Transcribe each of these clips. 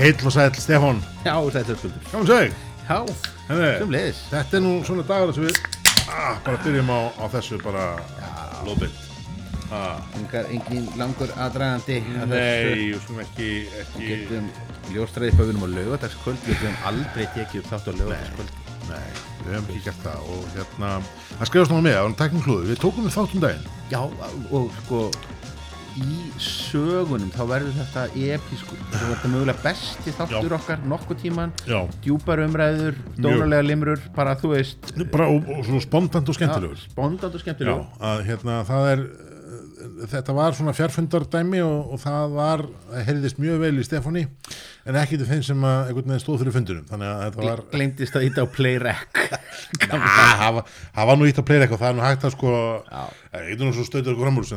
Heill og sæll, Stefán. Já, þetta er skuldur Gáðum seg Já, sem leiðis Þetta er nú svona dagur sem við ah, bara byrjum á, á þessu bara lóðbild ah, Engar, engin langur aðdragandi að Nei, við skulum ekki, Við ekki getum ljóstræðið hvað við erum á laugadagskvöld Við getum aldrei tekið upp þátt á laugadagskvöld Nei, við hefum ekki gert það. Og hérna, það skrifast náttúrulega með á tæknum klúðu, við tókum við þáttum daginn. Já, og sko í sögunum þá verður þetta episkur Þetta verður mögulega besti þáttur okkar nokkuð tíman Já, Djúpar umræður, dónalega limrur bara þú veist. Bara og, og svona spontant og skemmtilegur. Spondant og Já, skemmtilegur að hérna það er þetta var svona fjárfundardæmi og, og það var, það heyrðist mjög vel í Stefáni en ekki til þeim sem að einhvern veginn stóð fyrir fundunum þannig að þetta var Gleimdist að íta á play rec Na, það það var nú ítt að playa eitthvað, það er nú hægt að sko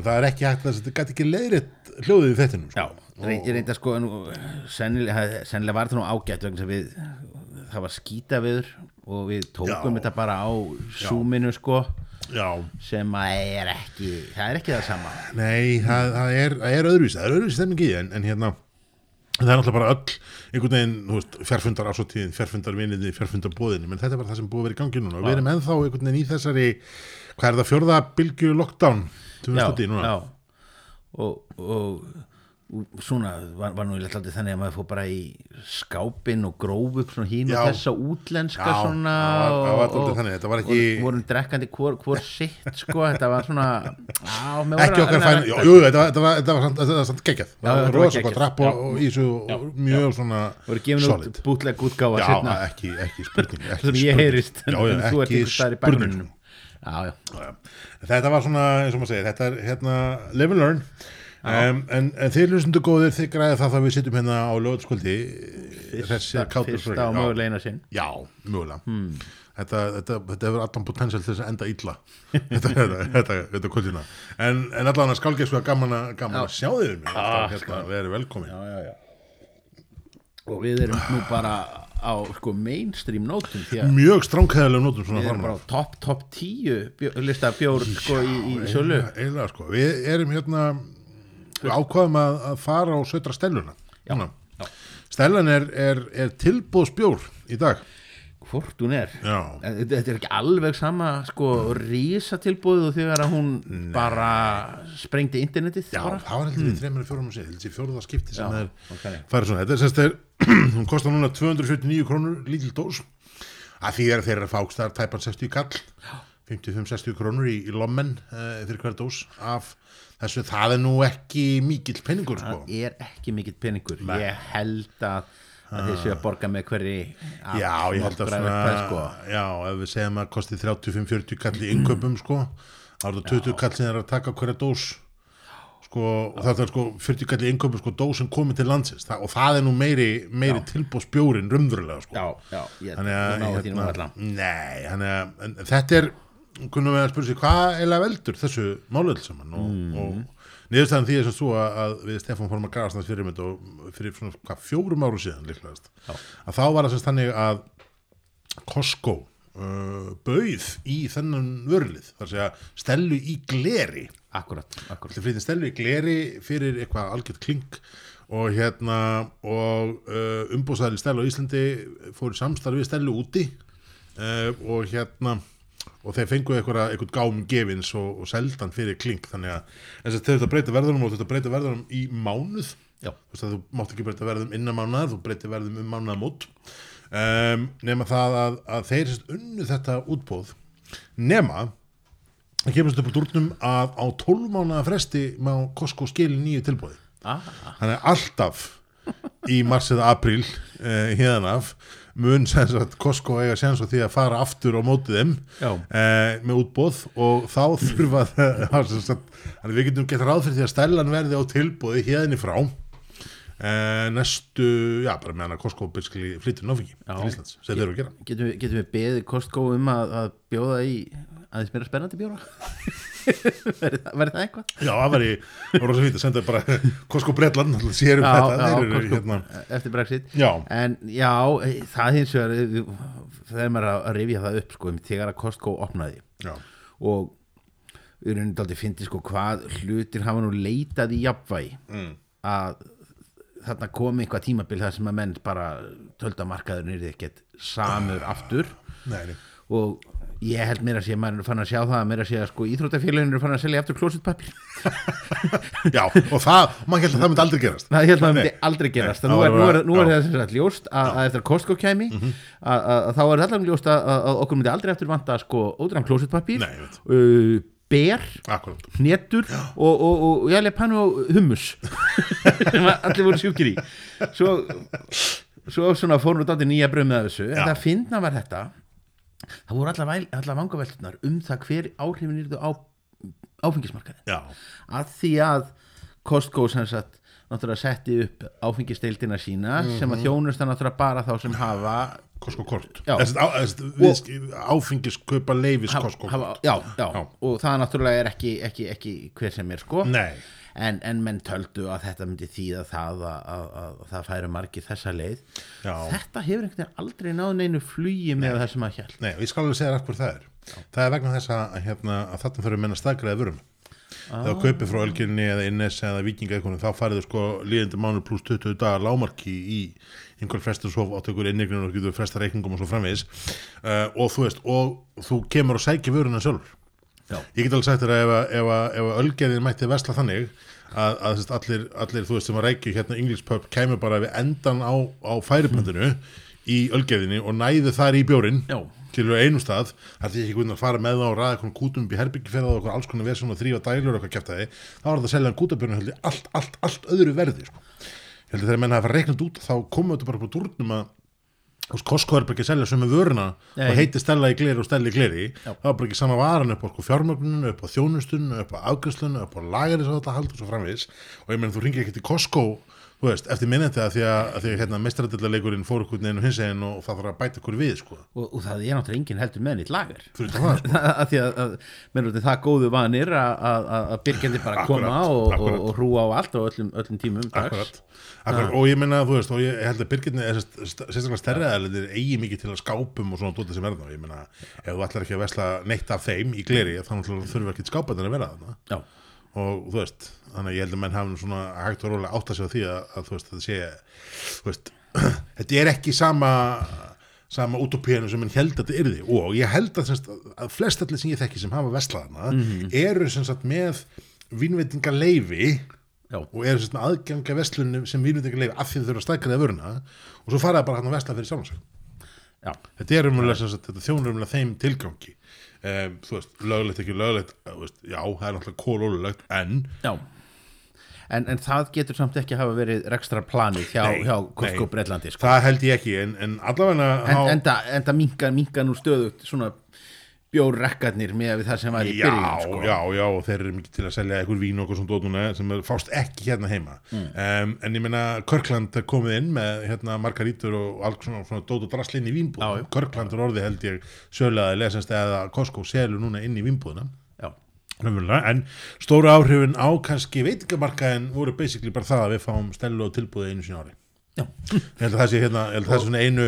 það er ekki hægt að þetta gæti ekki leiðrétt hljóðið í þettinum Já, sko. ég reyndi að sko nú, sennilega, sennilega var þetta nú ágætt við, það var skýta viður og við tókum Já. þetta bara á súminu sko Já, sem er ekki, það er ekki það sama. Nei, það, það, er, er öðruvísi það er öðruvísi því, en, en hérna það er náttúrulega bara öll einhvern veginn, þú veist, fjárfundar ásóttíðin, fjárfundar viniði, fjárfundar bóðinni, menn þetta er bara það sem búið að vera í gangi núna. Og við erum ennþá einhvern veginn í þessari hvað er það, fjórða bylgju lockdown sem við stöndi í núna? já. Og, og svona var, var nú í alltaf þannig að maður fór bara í skápin og gróf upp svona hín Já. og þessa útlenska Já, svona var- það var og- og- þannig, þetta var ekki- voru, vorum drekkandi hvor, hvor sitt sko, þetta var svona á, ekki var okkar fæn, jú, jú, þetta var, þetta var, þetta var, þetta var samt geggjað, Já, það var var rosa gott rapp og, Já. og og mjög svona voru gefin út bútleg útgáfa Já, ekki, ekki spurning sem ég heyrist. Já, já, en þú ert ykkur staðar í já, já, Já, já. Þetta var svona, eins og maður segir, þetta er hérna live and learn um, en, en þið hlustundu góðir, þið græði það að við sittum hérna á lögutskvöldi fyrsta, fyrsta og mögulegina sinn. Já, mögulega. Hmm. þetta, þetta, þetta hefur allan potential til þess að enda illa. Þetta, þetta, þetta, þetta kvöldina. En, en allan að skálgeð sko gaman, að, gaman að sjá þið um Ah, hérna, við erum velkomin. Já, já, já. Og við erum nú bara á sko mainstream nótum mjög stránkæðilega nótum við erum bara á topp, tíu bjó, lista bjór sko í, í sölu. eiginlega, eiginlega sko, við erum hérna við ákvaðum að, að fara og sötra stelluna. Já, já. stellan er, er, er tilbúðsbjór í dag. Hvort hún er? Já, En þetta þetta er ekki alveg sama sko rísa tilbúið og þegar að hún bara sprengdi internetið já bara. það var heldur við þreymur og fjórum að segja heldur við fjóruða skipti sem Já, er farið svona, þetta er semst er hún kostar núna 249 krónur lítil dós. Að því er þeirra fákst það er tæpan 60 kall. 55-60 krónur í, í lommen uh, fyrir hver dós af þessu, það er nú ekki mikill penningur sko. það er ekki mikill peningur. Ég held að, að þeir séu að borga með hverri Já, ég held að svona, upphæð, sko. já, ef við segjum að kosti 35-40 kall í innköpum, sko, þá er það 20 kall sem er að taka hverja dós, sko, og þetta er sko 40 kall í innköpum, sko, dósin komið til landsins, það, og það er nú meiri, meiri tilbúðsbjórin rumðurlega, sko. já, já, ég Þannig að, nú hérna, nei, þannig að, þetta er, kunnum við að spyrja sig, hvað eiginlega veldur þessu máluðl saman og, Mm. og niðurstæðan því er svo að, að við Stefán fórum að þess fyrir fyrir svona, hvað, fjórum áru síðan líklegast, Já. að þá var það semst þannig að Costco uh, bauð í þennan vörlið, þar segja stelu í gleri akkurat, akkurat stelu í gleri fyrir eitthvað algjört klink og hérna og uh, umbúsaðar í stelu á Íslandi fór í samstarfi við stelu úti uh, og hérna og þeir fengu eitthvað, gáum gefins og, og seldan fyrir klink. Þannig að þess að þetta breyta verðunum og þetta breyta verðunum í mánuð. Já. þú veist að þú mátt ekki breyta verðum innan mánuðar þú breyta verðum um mánuðamót um, nema það að, að þeir unnu þetta útbóð nema það kemur upp úr dúrnum að á 12 mánuða fresti má Costco skili nýju tilbóði ah, þannig að alltaf í mars eða apríl uh, hérna af mun sagt Costco eiga séns á því að fara aftur á mótið þeim uh, með útbóð og þá þurfa það við getum gett ráð fyrir því að stælan verði á tilbóði hérni frá uh, næstu, já bara meðan að Costco basically flyttur náfengi Já. til Íslands, sem þeir eru að gera. Getum, við, getum við beðið Costco um að, að bjóða í aðeins meira spennandi bjóra verður það, eitthvað? Já, það var í, rosa fínt að senda bara Costco Bretland, alltaf sér um þetta þeir eru Costco, hérna eftir Brexit Já, en já, það hins vegar þegar maður er að rifja það upp sko, þegar að Costco opnaði já, og við erum aldrei fyndið sko hvað hlutir hafa nú leitað í jafnvægi mm. að þarna komi eitthvað tímabil þar sem að menn bara töldamarkaður nýrði ekkert samur aftur nei, nei. og ég held mér að sé maður fann að sjá það að mér að sé að sko íþróttafélaginu fann að selja aftur klósitpapir já, og það, maður held að það myndi aldrei gerast. Það held að það myndi aldrei gerast. nú er, nú er, nú er já. það sem sagt ljóst að, að eftir Costco kæmi að, að, að þá er allan ljóst að, okkur myndi aldrei eftir vanta sko ég veit. uh, ber hnetur og, og, og, og jælega pannu hummus sem allir voru sjúkir í. Svo, svo svona fór nú dátir nýja bröð með þessu en það finna var þetta það voru allar, vangaveltunar um það hver áhrifin yrðu á áfengismarkaði já, að því að Costco sem sagt náttúrulega setti upp áfengisteildina sína sem Mhm. að þjónust það náttúrulega bara þá sem hafa Costco kort Já. Þessi, á, þessi, við, áfengis kaupa leifis Costco hafa já, já, Já. og það náttúrulega er ekki, ekki, ekki hver sem er sko. Nei, en, en menn töldu að þetta myndi þýða það að, að, að, að það færi margir þessa leið. Já, þetta hefur einhvern veginn aldrei náð neinu flugi með það sem að hjælt nei, ég skal alveg segja þér hvað það er. Það er vegna þess að, hérna, þurfum menn að staðgræða vörum. Þegar þú kaupir frá Ölginni eða Innes eða Vikinga þá farið sko líðandi mánu pluss 20 dagar lámarki í einhver frestur svo átökur innignum og getur fresta reikningum og svo framvegis. Uh, og þú veist, og þú kemur og sækir vöruna sjálfur Já. ég get alveg sagt þér að ef, að- ef, að- ef að Ölgerðin mætti vesla þannig að, að allir, allir, þú veist, sem að reykju hérna English pub kemur bara við endan á, á færipöndinu í Ölgerðinni og næðu þar í bjórin til einum stað, það er því ekki hvernig að fara með það og ræða eitthvað kútum upp í herbyggiferða og alls konar vesun og þrýfa dælur og eitthvað kæfta því þá var þetta að selja kútabjörnum allt, allt, allt öðru verði sko. þegar menn hafa reiknað út þá komum þetta bara upp á dúrnum að Costco er bara ekki að selja sömu vöruna Nei. og heiti stella í gleri og stella í gleri Já. það var bara ekki sama varan upp á sko, fjármögnunum upp á þjónustunum, upp á afgjöslunum upp á lagari svo þetta hald og svo framvegis og ég menn þú ringir ekki til Costco þú veist, eftir minnandi að því að, að því að hérna, mestradillarleikurinn fór ykkur neginn og hins eginn og það þarf að bæta ykkur við sko. og, og það er náttúrulega enginn heldur með nýtt lager. Það sko. að því að, að það góðu vanir að, að, að- að byrgjandi bara koma og, og, og hrúa á allt og öllum, öllum tímum Akkurat, akkurat. og ég meina þú veist og ég held að byrgirni er sérst- st- sérstaklega stærri aðeins eigi mikið til að skápum og svona dótið sem er og ég meina ef þú ætlar ekki að vesla neitt af þeim í gleri ekki skápandir að vera þarna. Já, og þú veist, þannig að ég held að menn hafa svona hægt og rólega átt að segja því að, að þú veist, þetta sé þú veist, þetta er ekki sama sama utopíanu sem menn held að þetta yrði. Og ég held að, semst, að flest allir sem ég þekki sem hafa veslaðana eru sem sagt með vínveitingaleifi já, og eru sagt með aðganga veslunum sem vínveitingaleifi af því þau þurfa að stækka það vöruna og svo faraði bara hann að vesla fyrir já, þetta er umlega sem sagt, þetta þjónur umlega þeim tilgangi. Um, þú veist, löglegt ekki löglegt veist, já, það er náttúrulega kólólulegt en já. En, en það getur samt ekki hafa verið rekstra planið hjá, hjá nei. Breitlandi sko. það held ég ekki en, en allavega en, enda, enda minka, minka nú stöðugt svona bjórrekkarnir með það sem var í já, byrjun sko. já, já, og þeir eru mikið til að selja eitthvað vín og eitthvað svona dótuna sem er, fást ekki hérna heima Mm. um, en ég meina Körkland komið inn með hérna margarítur og alls svona, svona dót og drasl inn í Já, vínbúð já. Körkland er orðið held ég sögulega að lesast eða Costco selur núna inn í. Raunverulega, en stóru áhrifin á kannski veitingamarkaðin voru basically bara það að við fáum stelu og tilbúið einu á ári Já. ég held að það sé hérna, ég held að það sé svona einu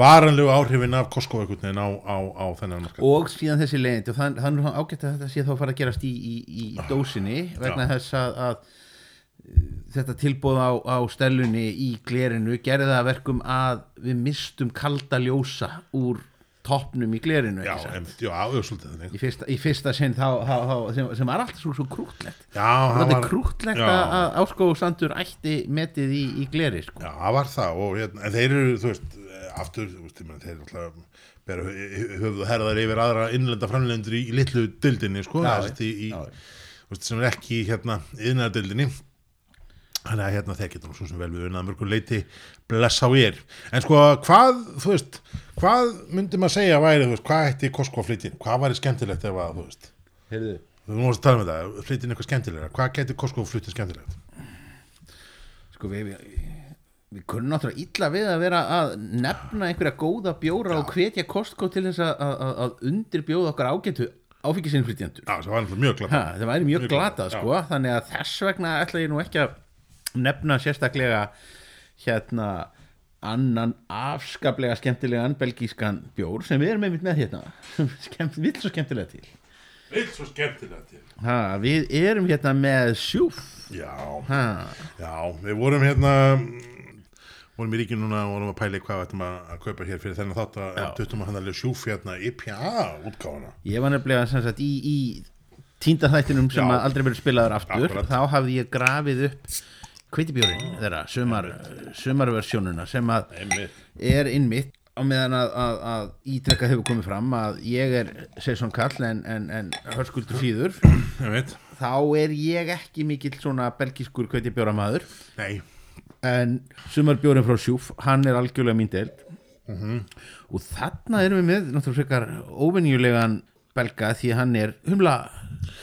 varanlegu áhrifin af veginn á, á, á þennan markað og síðan þessi leiðindi og það, það er ágætt að þetta sé þá að fara að gerast í, í, í dósinni vegna Já. þess að, að uh, þetta tilbúð á, á stellunni í glerinu gerði það að verkum að við mistum kalda ljósa úr toppnum í glerinu já, einmitt, já, svolítið þannig. Í fyrsta, í fyrsta sinn þá, þá, þá, sem, sem var alltaf svo, svo krútlegt það var, krútlegt að að Áskóð Sandur ætti metið í, í gleri sko. já, það var það og hérna, en þeir eru, þú veist, eh, aftur þú veist, þeir eru alltaf höfðu herðar yfir aðra innlenda framlendur í, í litlu dildinni, sko Já, í, í, sem er ekki hérna yðnaðardildinni þannig að hérna þeir getur nú svo sem vel við unnað mörgur leiti bless á ég en sko hvað, þú veist hvað myndi maður segja væri, þú veist, hvað ætti inn, hvað væri skemmtilegt ef að, þú veist, Heyrðu. þú múst að tala um þetta flytja inn eitthvað skemmtilega, hvað að flytja skemmtilegt? Sko við, við, við kunnum náttúrulega illa við að vera að nefna einhverja góða bjóra og hvetja Costco til þess að, að, að undirbjóða okkar ágættu áfengisinflytjandur já, það það væri mjög glatað, sko, þannig að þess vegna ætla ég nú ekki að nefna sérstaklega hérna annan afskaplega skemmtilegan belgískan bjór sem við erum einmitt með hérna. Sem skemmt, vill svo skemmtilega til. Veit svo skemmtilega til. Ha, Við erum hérna með sjúf. Já, já, við vorum hérna vorum í ríkinu núna og vorum að pæli hvað við ættum að, kaupa hér fyrir þennan þátt að Já. tuttum að hann alveg sjúf hérna IPA útgáfuna. Ég var nefnilega sem sagt í, í tínda þættinum sem aldrei verið spilaður aftur. Akkurat. þá hafði ég grafið upp kveitibjórin þeirra, sumar, sumarversjónuna sem að er innmitt á meðan að, að, að ítrekka hefur komið fram að ég er Sesson Kall en, en, en hörskuldur síður. Þá er ég ekki mikill svona belgískur kveitibjóramæður Nei, en sumarbjórin frá Sjúf hann er algjörlega mín deild. Og þarna erum við með náttúrulega óvenjulegan belga því hann er humla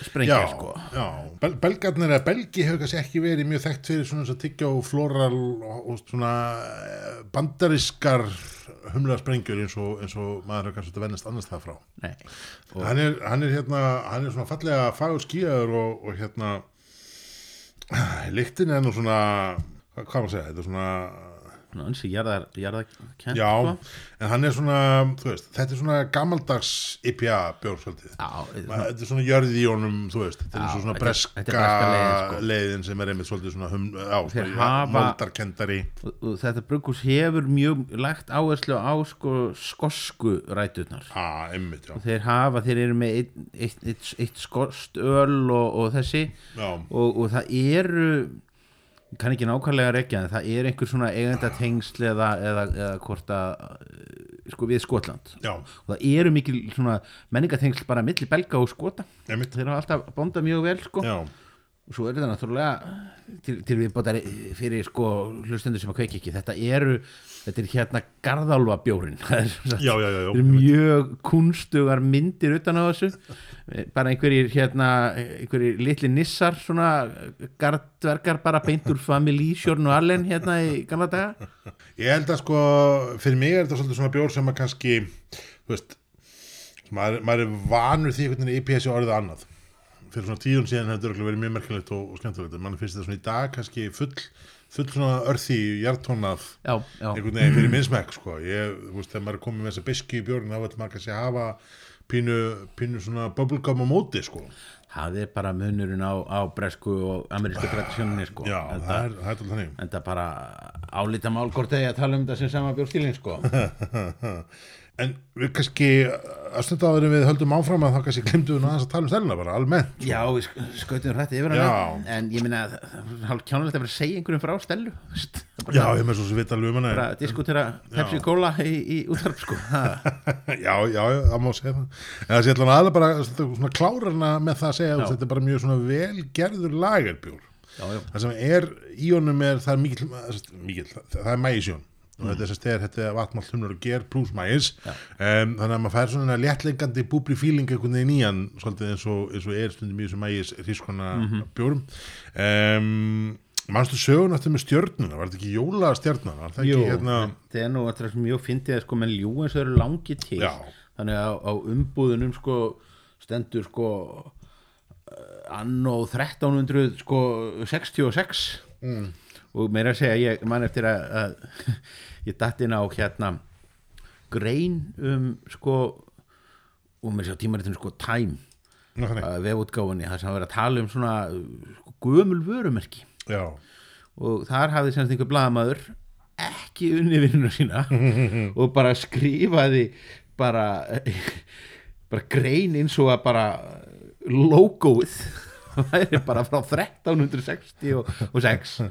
sprengja já, sko. já. Bel Belgarnir eða Belgi hefur kannski ekki verið mjög þekkt fyrir svona þess að tyggja á floral og, svona eh, bandariskar humlega sprengjur eins og, eins og maður hefur kannski vennast annars það frá. Hann er, hann er hérna hann er svona fallega fagur skíðaður og, og hérna lyktin er nú svona hvað maður að segja, þetta er Svona ansi jarðar, jarðarkent já, sko. en hann er svona veist, þetta er svona gamaldags IPA bjór svolítið já, Ma- þetta er svona jörði í honum, þú veist þetta er Já, svona þetta breska, þetta er breska leiðin, sko. leiðin sem er einmitt svolítið svona hum, á, svona og þetta brugghús hefur mjög lagt áherslu á sko skosku ræturnar. Á, einmitt, þeir hafa, þeir eru með eitt, eitt, eitt, eitt skost öl og, og þessi. Og, og það eru kann ekki nákvæmlega rekja en það er einhver svona eigenda tengsl eða, eða, eða hvort að eh, sko við Skotland. Já, og það eru mikil svona menningatengsl bara milli belga og skota. Einmitt. Þeir hafa alltaf bóndað mjög vel sko. Já, svo er þetta náttúrulega til, til við bóttar fyrir sko hlustendur sem að kveiki ekki. Þetta eru, þetta er hérna garðálfa bjórin það er, það eru mjög kunstugar myndir utan á þessu. Bara einhverjir hérna einhverjir litli nissar svona gardverkar bara beint úr familísjórn og allen hérna í gamla daga. Ég held að sko, fyrir mig er þetta svolítið svona bjór sem að kannski, þú veist, maður, maður er vanur því veginn IPS og orðið annað. Fyrir svona tíun síðan hefur þetta verið mjög merkilegt og, og skemmtilegt. Mann finnst þetta svona í dag kannski full, full svona örþi, já, einhvern veginn fyrir minnsmekk, sko. Ég, þú veist, þegar maður er komið með þessa biski í bjórn, þá veit maður kannski hafa pínu, pínu svona bubblegum á móti, sko. það er bara munurinn á, á bresku og amerísku tradisjóninni sko Já, en það er, alltaf þannig. en það bara álíta mál hvort þegar að tala um þetta sem sama bjórstílinn sko En við kannski, að stunda áður en við höldum áfram að þá kannski glimtum við nú aðeins að tala um stæluna bara, almennt. Já, við sk- skautum hrætti yfir Já. hana en ég minna hálf kjánulegt að vera að segja einhverjum frá veist. Já, ég með svo sem vita alveg um hana. bara diskutera Pepsi Cola í, í útvarp sko já, já, það má segja það en það sé allan aðlega bara svona klárarna með það að segja að þetta er bara mjög svona velgerður lagerbjór Já, já, það sem er í honum er það er mikil það er mægisjón og þetta er sérst er, þetta er vatnmalt humnar og ger pluss mægis um, þannig að maður fær svona léttlengandi búbli fíling einhvern veginn í hann svolítið eins og, eins og er stundum í þessu mægis hrískona bjórum. Um, mannstu sögun eftir með stjörnuna, var þetta ekki jóla stjörnuna hérna þetta er nú að það er mjög fyndið að sko menn ljú eins og eru langi til. Já. þannig að á, umbúðunum sko stendur sko anno 1300 sko 66 mm. Og meira að segja ég man eftir að, að ég datt inn á hérna grein um sko og mér sér tímaritinu sko Time. Vefútgáfunni þar sem hann verið að tala um svona sko, gömul vörumerki. Já, og þar hafði semst einhver blaðamaður ekki unni vinnuna sína og bara skrifaði bara bara grein eins og að bara logoið er bara frá 1366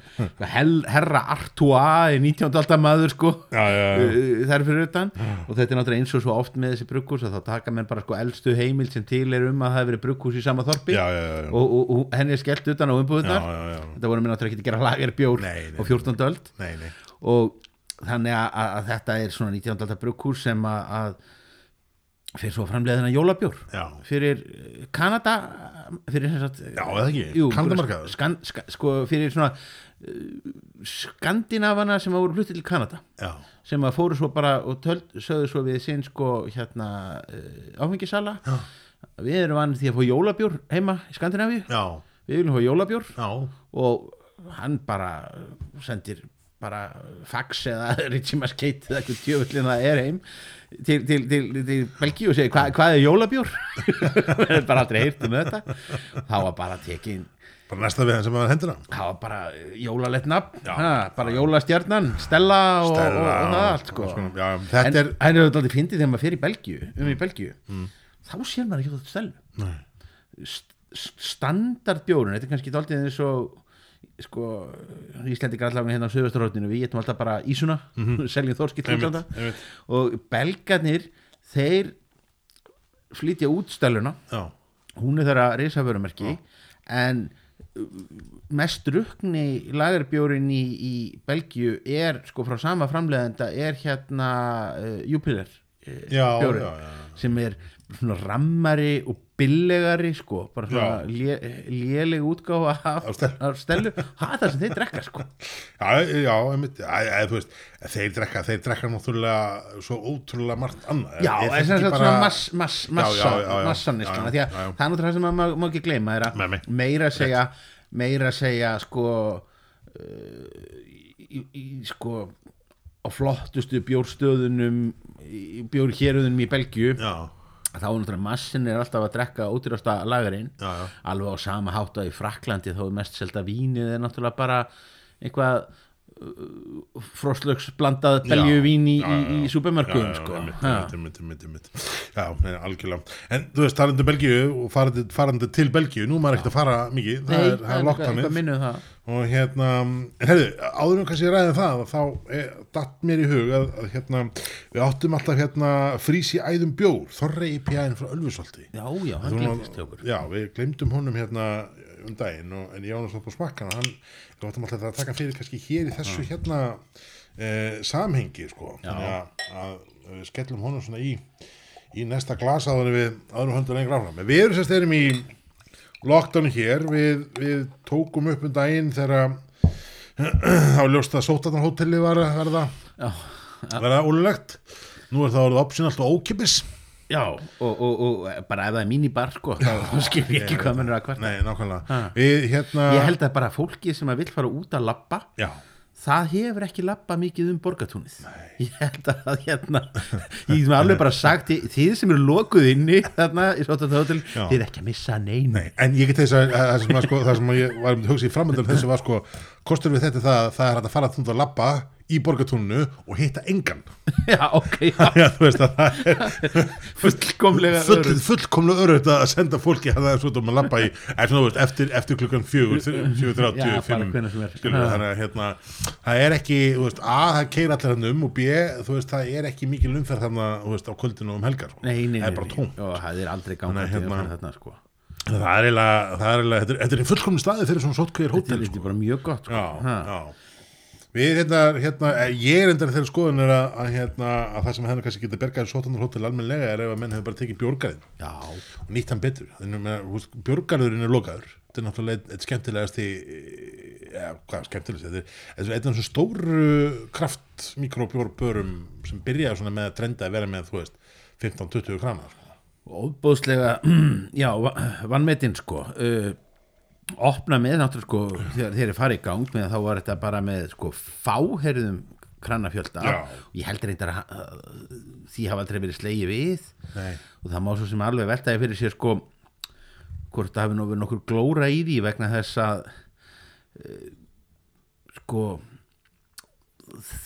Hel, herra Artois í 19. aldar maður sko já, já, já. uh, það er fyrir utan og þetta er náttúrulega eins og svo oft með þessi brugghús að þá taka menn bara sko eldstu heimild sem til er um að það hefur verið brugghús í sama þorpi Já, já, já, já. Og, og, og henni er skellt utan á umbúðunar þetta voru mér náttúrulega ekki að gera lagerbjór Nei, nei. á 14. öld og þannig að, að, þetta er svona 19. aldar brugghús sem að, að fyrir svo framleiðina jólabjór Já. fyrir eh, Kanada fyrir sem sagt Já, eða ekki? Kanadamarkaður? skan, ska, sko fyrir svona uh, skandinavana sem voru hluti til Kanada. Já, sem að fóru svo bara og töld, sögðu svo við sinn sko hérna uh, áfengisala. Við erum vann því að fá jólabjór heima í Skandinavíu. Við viljum fá jólabjór. Og hann bara sendir bara fax eða Mascate eða eitthvað djöfullin það er heim til, til, til, til Belgíu og segja hva, hvað er jólabjór? Við hefum bara aldrei heyrt um þetta. Þá var bara tekin bara næsta við hann sem var hendina það var bara jólalett nafn. Bara jólastjarnan, Stella og, og, og, það allt sko. og, já, en þetta það er er þetta aldrei fyndið þegar maður fer í Belgíu um í Belgíu, þá sér maður ekki þetta Stellu Nei. St- st- standardbjórun, þetta er kannski daldið eins og sko, Íslendingar allavega hérna á Suðvesturhóttinu, við getum alltaf bara ísuna seljum þorskill Einmitt, útlanda einmitt. og belgarnir þeir flytja út Stelluna. Já, hún er þeirra reisaförumerki en uh, mest rukni lagarbjórin í, í Belgíu er sko frá sama framleiðenda er hérna uh, Jupiler uh, já. sem er rammari og billegari sko, bara svona lé, léleg útgáfa af, Af stelu það er það sem þeir drekka sko. Já, já, einmitt, já, já, þú veist, þeir drekka, þeir drekka náttúrulega svo ótrúlega margt annað. Já, Er þess þetta að ekki svona mass, mass, Já, massa, Já, því að það er náttúrulega það sem maður má- ekki gleyma er að meira að segja meira að segja sko uh, í, í, sko á flottustu bjórstöðunum í bjórhéruðunum í Belgíu. Já, þá er náttúrulega massin er alltaf að drekka ódýrasta lagarinn alveg á sama hátt að í Fraklandi þá er mest selta vínið er náttúrulega bara einhvað uh, frostlöksblandað beljuvín í, í, í já, sko. Já, algjörlega. En þú veist, talandi um Belgíu og farandi, farandi til Belgíu, nú maður ekkert að fara mikið, það Nei, er, eitthvað minnum það og hérna, en hefðu, áður en kannski ræðum það, þá er, datt mér í hug að, að hérna, við áttum alltaf hérna frísi æðum bjór, Þorri í pjæðin frá Ölfusolti. Já, já, hann glemtist hjá okkur Já, við glemdum honum hérna um daginn og, en ég ánast á smakkana hann, við áttum alltaf að taka fyrir kannski hér í þessu hérna eh, samhengi sko. Þannig að, við skellum honum svona í í næsta glas áður en við en höndur lengra áfram. En við erum sérst erum í lockdowni hér. Við, við tókum upp um daginn þegar þá ljóst að sótarnarhótelli var að verða verða ólulegt nú er það orðið optional og ókipis já. Og, og, og bara ef það er mínibar sko, þá skil ég ekki hvað mennur að hvert Nei, nákvæmlega. Við hérna Ég held að bara fólkið sem að vill fara út að labba Já, það hefur ekki labba mikið um borgatúnið ég held að hérna ég hef alveg bara sagt þið sem eru lokuð inni þarna þið er ekki að missa neinu. Nei, en ég get þess að það sem, að, sko, það sem að ég var að hugsa í framöndan þessu var sko, kostur við þetta það, það er að fara að þúnda að labba í borgatúninu og hitta engan já ok, já, Já, þú veist að það er fullkomlega full, örugt. fullkomlega örugt að senda fólki að það er svona að labba í er svona, þú veist, eftir, eftir klukkan fjögur Já, þrjáttjú, bara fimm hvenær sem er. skilur, Ha. þannig að hérna það er ekki, þú veist, a, það keir allir hann um og b, þú veist, það er ekki mikil umferð þarna, þú veist, á kvöldinu um helgar sko. nei, nei, nei, það er bara nei. tóm og það er aldrei Þannig að gangandi hérna- hérna, þarna sko það er eiginlega, það er eiginlega, þetta er, þetta er fullkomni staði fyrir svona sótkveðir þetta hótel er sko. bara mjög gott sko. já, Ha. já Við hérna, hérna, eh, ég er endar þeirra skoðun er að, að, hérna, að það sem hennar kannski getur bergaði sótanar hótel almennilega er ef að menn hefur bara tekið bjórgarðin já, og nýtt hann betur. Bjórgarðurinn er lokaður. Þetta er náttúrulega eitt, skemmtilegast í, ja, hvað skemmtilegast, þetta er, einn af þessum stóru kraft mikrobjórbörum sem byrjaði svona með að trenda að vera með, þú veist, 15-20 krana. Sko. óbúðslega já, va- vanmetinn sko uh, opna með náttúrulega sko þegar þeir eru farið í gang með þá var þetta bara með sko fáherðum krannafjölda. Og ég heldur reyndar að að því hafa aldrei verið slegið við. Nei. og það má svo sem alveg veltaði fyrir sér sko hvort það hafi nú verið nokkur glóra í því vegna þess að uh, sko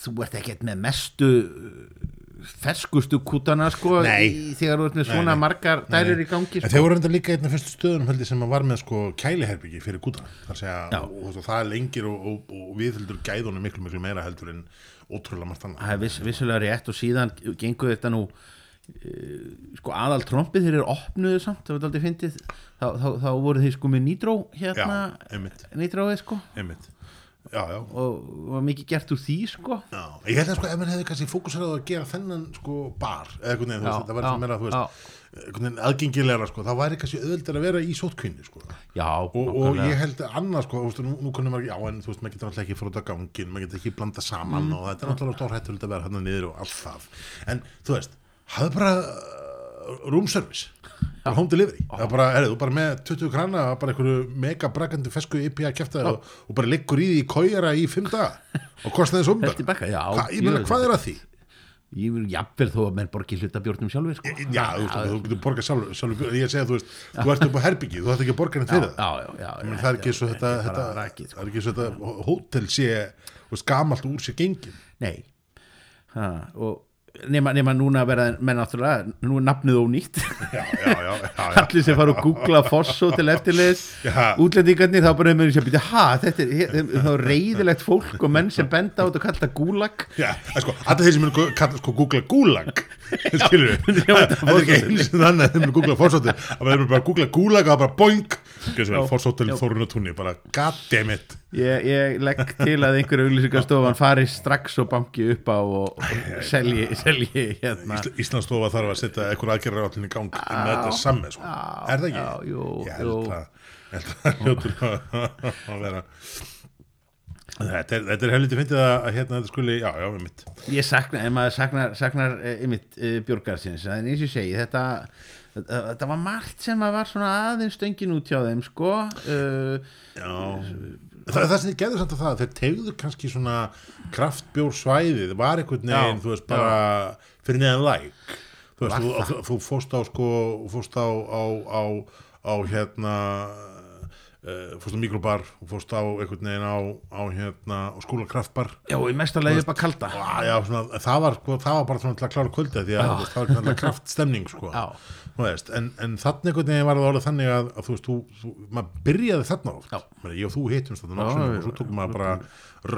þú ert ekkert með mestu uh, ferskustu kútana sko Nei. í, þegar þú ert með svona nei. margar dælur Nei. í gangi sko. þeir voru enda líka einn af fyrstu stöðunum held ég sem var með sko kæliherbyggi fyrir að segja, og, og, það er lengir og, og, og við heldur gæðunum miklu miklu meira heldur en ótrúlega margt annað það er viss, vissulega rétt og síðan gengur þetta nú uh, sko aðal trompið þeir eru opnuðu samt það var aldrei fyndið þá, þá, þá voru þeir sko með nýtró hérna nýtróið sko einmitt Já, já, og var mikið gert úr því sko. Ég held að sko ef mann hefði kannski fókusarað á að gera þennan sko bar eða einhvern veginn, það var sem meira, þú veist veginn aðgengilegra sko, það væri kannski auðvitað að vera í sótkvinni sko. Já, og, og ég held að annað sko, veist, nú, nú kunum maður, já en þú veist, maður getur alltaf ekki á gangin, maður getur ekki blanda saman og þetta er náttúrulega stór hættur að vera hann niður og allt það. En þú veist, hafðu bara uh, room service bara home delivery? Það er bara, herrðu, þú bara með 20 krana bara einhverju mega brakandi fesku IPA kæfta og, og bara liggur í því í kójara í 5 daga. Og kostaði þess já, ég meina, hvað er að því? Ég vil jafnvel þó að menn borgi hluta bjórnum sjálfur sko. Já, þú veist, þú getur borgað sjálf, sjálf ég segi að þú veist, þú ert upp á herbyggi þú ætti ekki að borga henni fyrir það. já, já, já, já, það er ekki já, svo þetta, er sko. það er ekki svo þetta hótel sé, þú gamalt úr sér gengin Nei. Og nema, nema núna verða menn náttúrulega, nú er nafnið ónýtt. Allir sem fara og googla Fosso til eftirleis útlendingarnir þá bara með að byrja ha, þetta er, þá er reyðilegt fólk og menn sem benda át og kalla þetta gúlag. Já, en sko, allir þeir sem munu kalla, sko, googla gulag skilur við, þetta er ekki eins og þannig að þeir munu googla fórsóttil að þeir munu bara googla gulag og það bara boing fórsóttil Þórunatúni, bara goddammit. Ég, ég legg til að einhverju auglýsingarstofan fari strax og banki upp á og, selji, selji hérna. Íslandsstofa þarf að setja eitthvað aðgerra allir í gang með þetta samme, sko. Er það ekki? já, jú, Ég held að ég það hljótur að vera. Þetta er, þetta er helviti fyndið að að hérna þetta skuli, já, já, við mitt ég sakna, ef maður saknar, saknar eh, einmitt uh, björgarsins, er eins og ég segi þetta, þetta var margt sem að var svona aðeins stöngin út hjá þeim sko. Uh, Já, það, það sem þið gerðu samt að það þeir tegðu kannski svona kraftbjór svæðið, var einhvern veginn Já, þú veist, bara fyrir neðan læk. Þú veist, þú, það? þú, þú fórst á sko, fórst á á, á, á hérna uh, fórst á mikrobar og fórst á einhvern veginn á, á hérna á skólakraftbar já, í mestarlega upp að kalda. já, svona, það var sko, það var bara svona til að klára kvölda því að það var svona kraftstemning sko. Já. Veist, en, en þannig var það orðið þannig að, að þú veist, þú, þú, maður byrjaði þarna oft. Já. Meni, ég og þú hittumst þarna Já, já, og svo tókum maður bara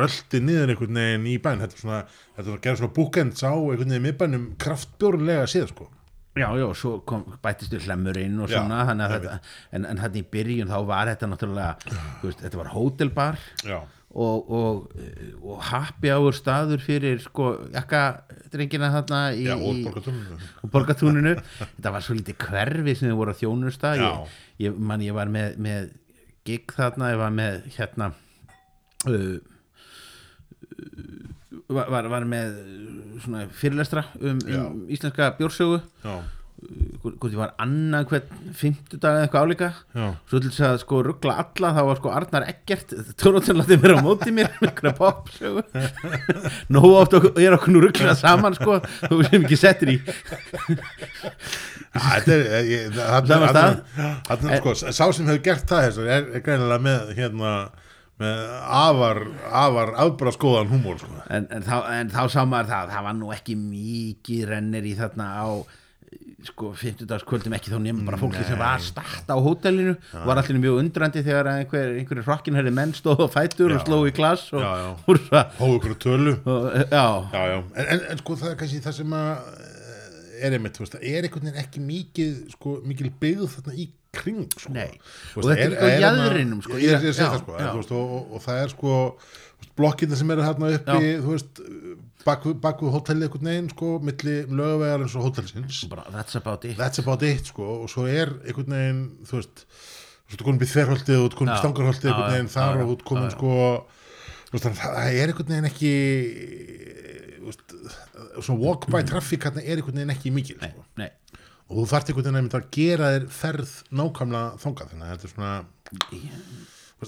röldi niður einhvern veginn í bæn þetta er svona, þetta er gerð svona bookends á einhvern veginn í miðbænum kraftbjórlega séð sko. Já, já, svo kom, bætistu hlemmurinn og Já, svona, einmitt. þetta en, en hann í byrjun þá var þetta náttúrulega veist, þetta var hótelbar. Já, og, og, og happy hour staður fyrir sko jakka drengina þarna í, já, og í- borgatúnum og borgatúninu þetta var svo lítið hverfi sem þau voru að þjónusta. Ég, ég, man, ég var með, með gig þarna, ég var með hérna uh, var, var, með svona fyrirlestra um, um íslenska bjórsögu. Já, hvort ég var annað hvern fimmtudag eða eitthvað álíka. Svo til þess að sko ruggla alla þá var sko Arnar Eggert tóróttin látið mér á móti mér með einhverja popsögu. Nógu oft og er okkur nú rugglað saman sko þú sem ekki settir í. Þetta er ég- ég- þarna, sko, sá sem hefur gert það þessu, er, er greinilega með hérna með afar, afar afbráðskoðan húmór sko. en, en, þá, en þá sá maður það það var nú ekki mikið rennir í þarna á sko 50 kvöldum ekki þá nefnum bara fólki sem var start á hótelinu. Var allir mjög undrandi þegar einhver, einhverju hrokkin herri menn stóð og Já. sló í glas og, og, hóðu ykkur tölu. Og. En, en, en sko það er kannski það sem að eh, er einmitt, þú veist, það er einhvern veginn ekki mikið, sko, mikil byggð þarna í kring, sko. Nei. Þú Og þetta er jaðrinum, sko, já, það, sko, veist, og, og, og það er, sko blokkina sem eru þarna uppi, þú veist bakvið bak hótelið einhvern veginn, sko milli lögavegar eins og hótelsins. Bara that's about it. That's about it, sko, og svo er einhvern veginn, þú veist þú veist, konum býð þverholtið og Já. býð einhvern veginn já, þar og já. sko það er einhvern veginn ekki veist, svona walk by traffic hérna er einhvern veginn ekki mikil, sko. nei, og þú þarft einhvern veginn einmitt að gera þér ferð nákvæmlega þangað þannig að þetta er svona veist,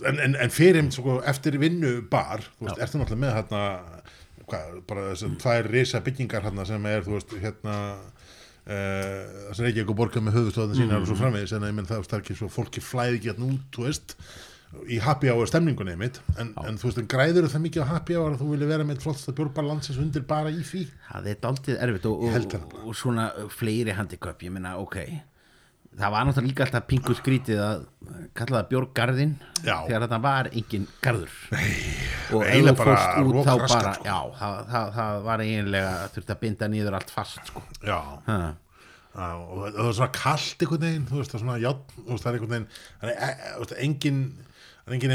en, en, en fyrir sko, eftir vinnu bar þú veist, ertu náttúrulega með hérna hvað, bara þessar tvær risa byggingar hérna sem er, þú veist, hérna Uh, það sem Reykjavík og borgar með höfustofðin sínar og svo framvegis en ég menn það er ekki svo fólki flæði ekki hérna út, veist í happy hour stemningunni einmitt. En, en þú veist, en græður það mikið á happy hour að þú vilja vera með flottsta bjórbar landsins undir bara í því? Það er daldið erfitt og, og, það og, svona fleiri handicap, ég meina ok það var náttúrulega líka alltaf pingu skrítið að kalla það björgarðin Já. þegar þetta var engin garður og eiginlega bara út þá bara sko. já, það, það, það var eiginlega þurfti að binda niður allt fast sko. já, ha. Já, og það það er svona kalt einhvern veginn, þú veist, það er svona veist, það er einhvern veginn, það er, engin, það engin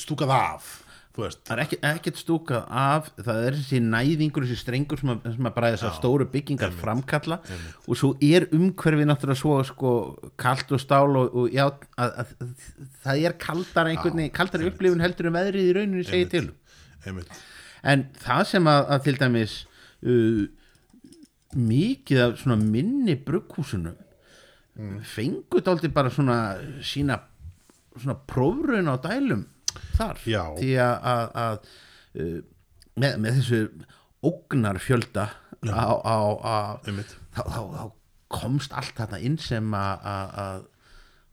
stúkað af, það er ekki, ekkert stúkað af það er þessi næðingur, þessi strengur sem að, sem að bara þessar stóru byggingar framkalla. og svo er umhverfi náttúrulega svo sko kalt og stál og, og já, að, að, að, það er kaldar einhvern veginn, kaldar upplifun heldur en veðrið í rauninni segir til um. einmitt, en það sem að, að til dæmis uh, mikið af svona minni brugghúsunum fengu dálítið bara svona sína svona prófrun á dælum þar. Já. því að, að, að uh, með, með þessu ógnar fjölda á, á, á þá, þá, þá komst allt þarna inn sem að að- að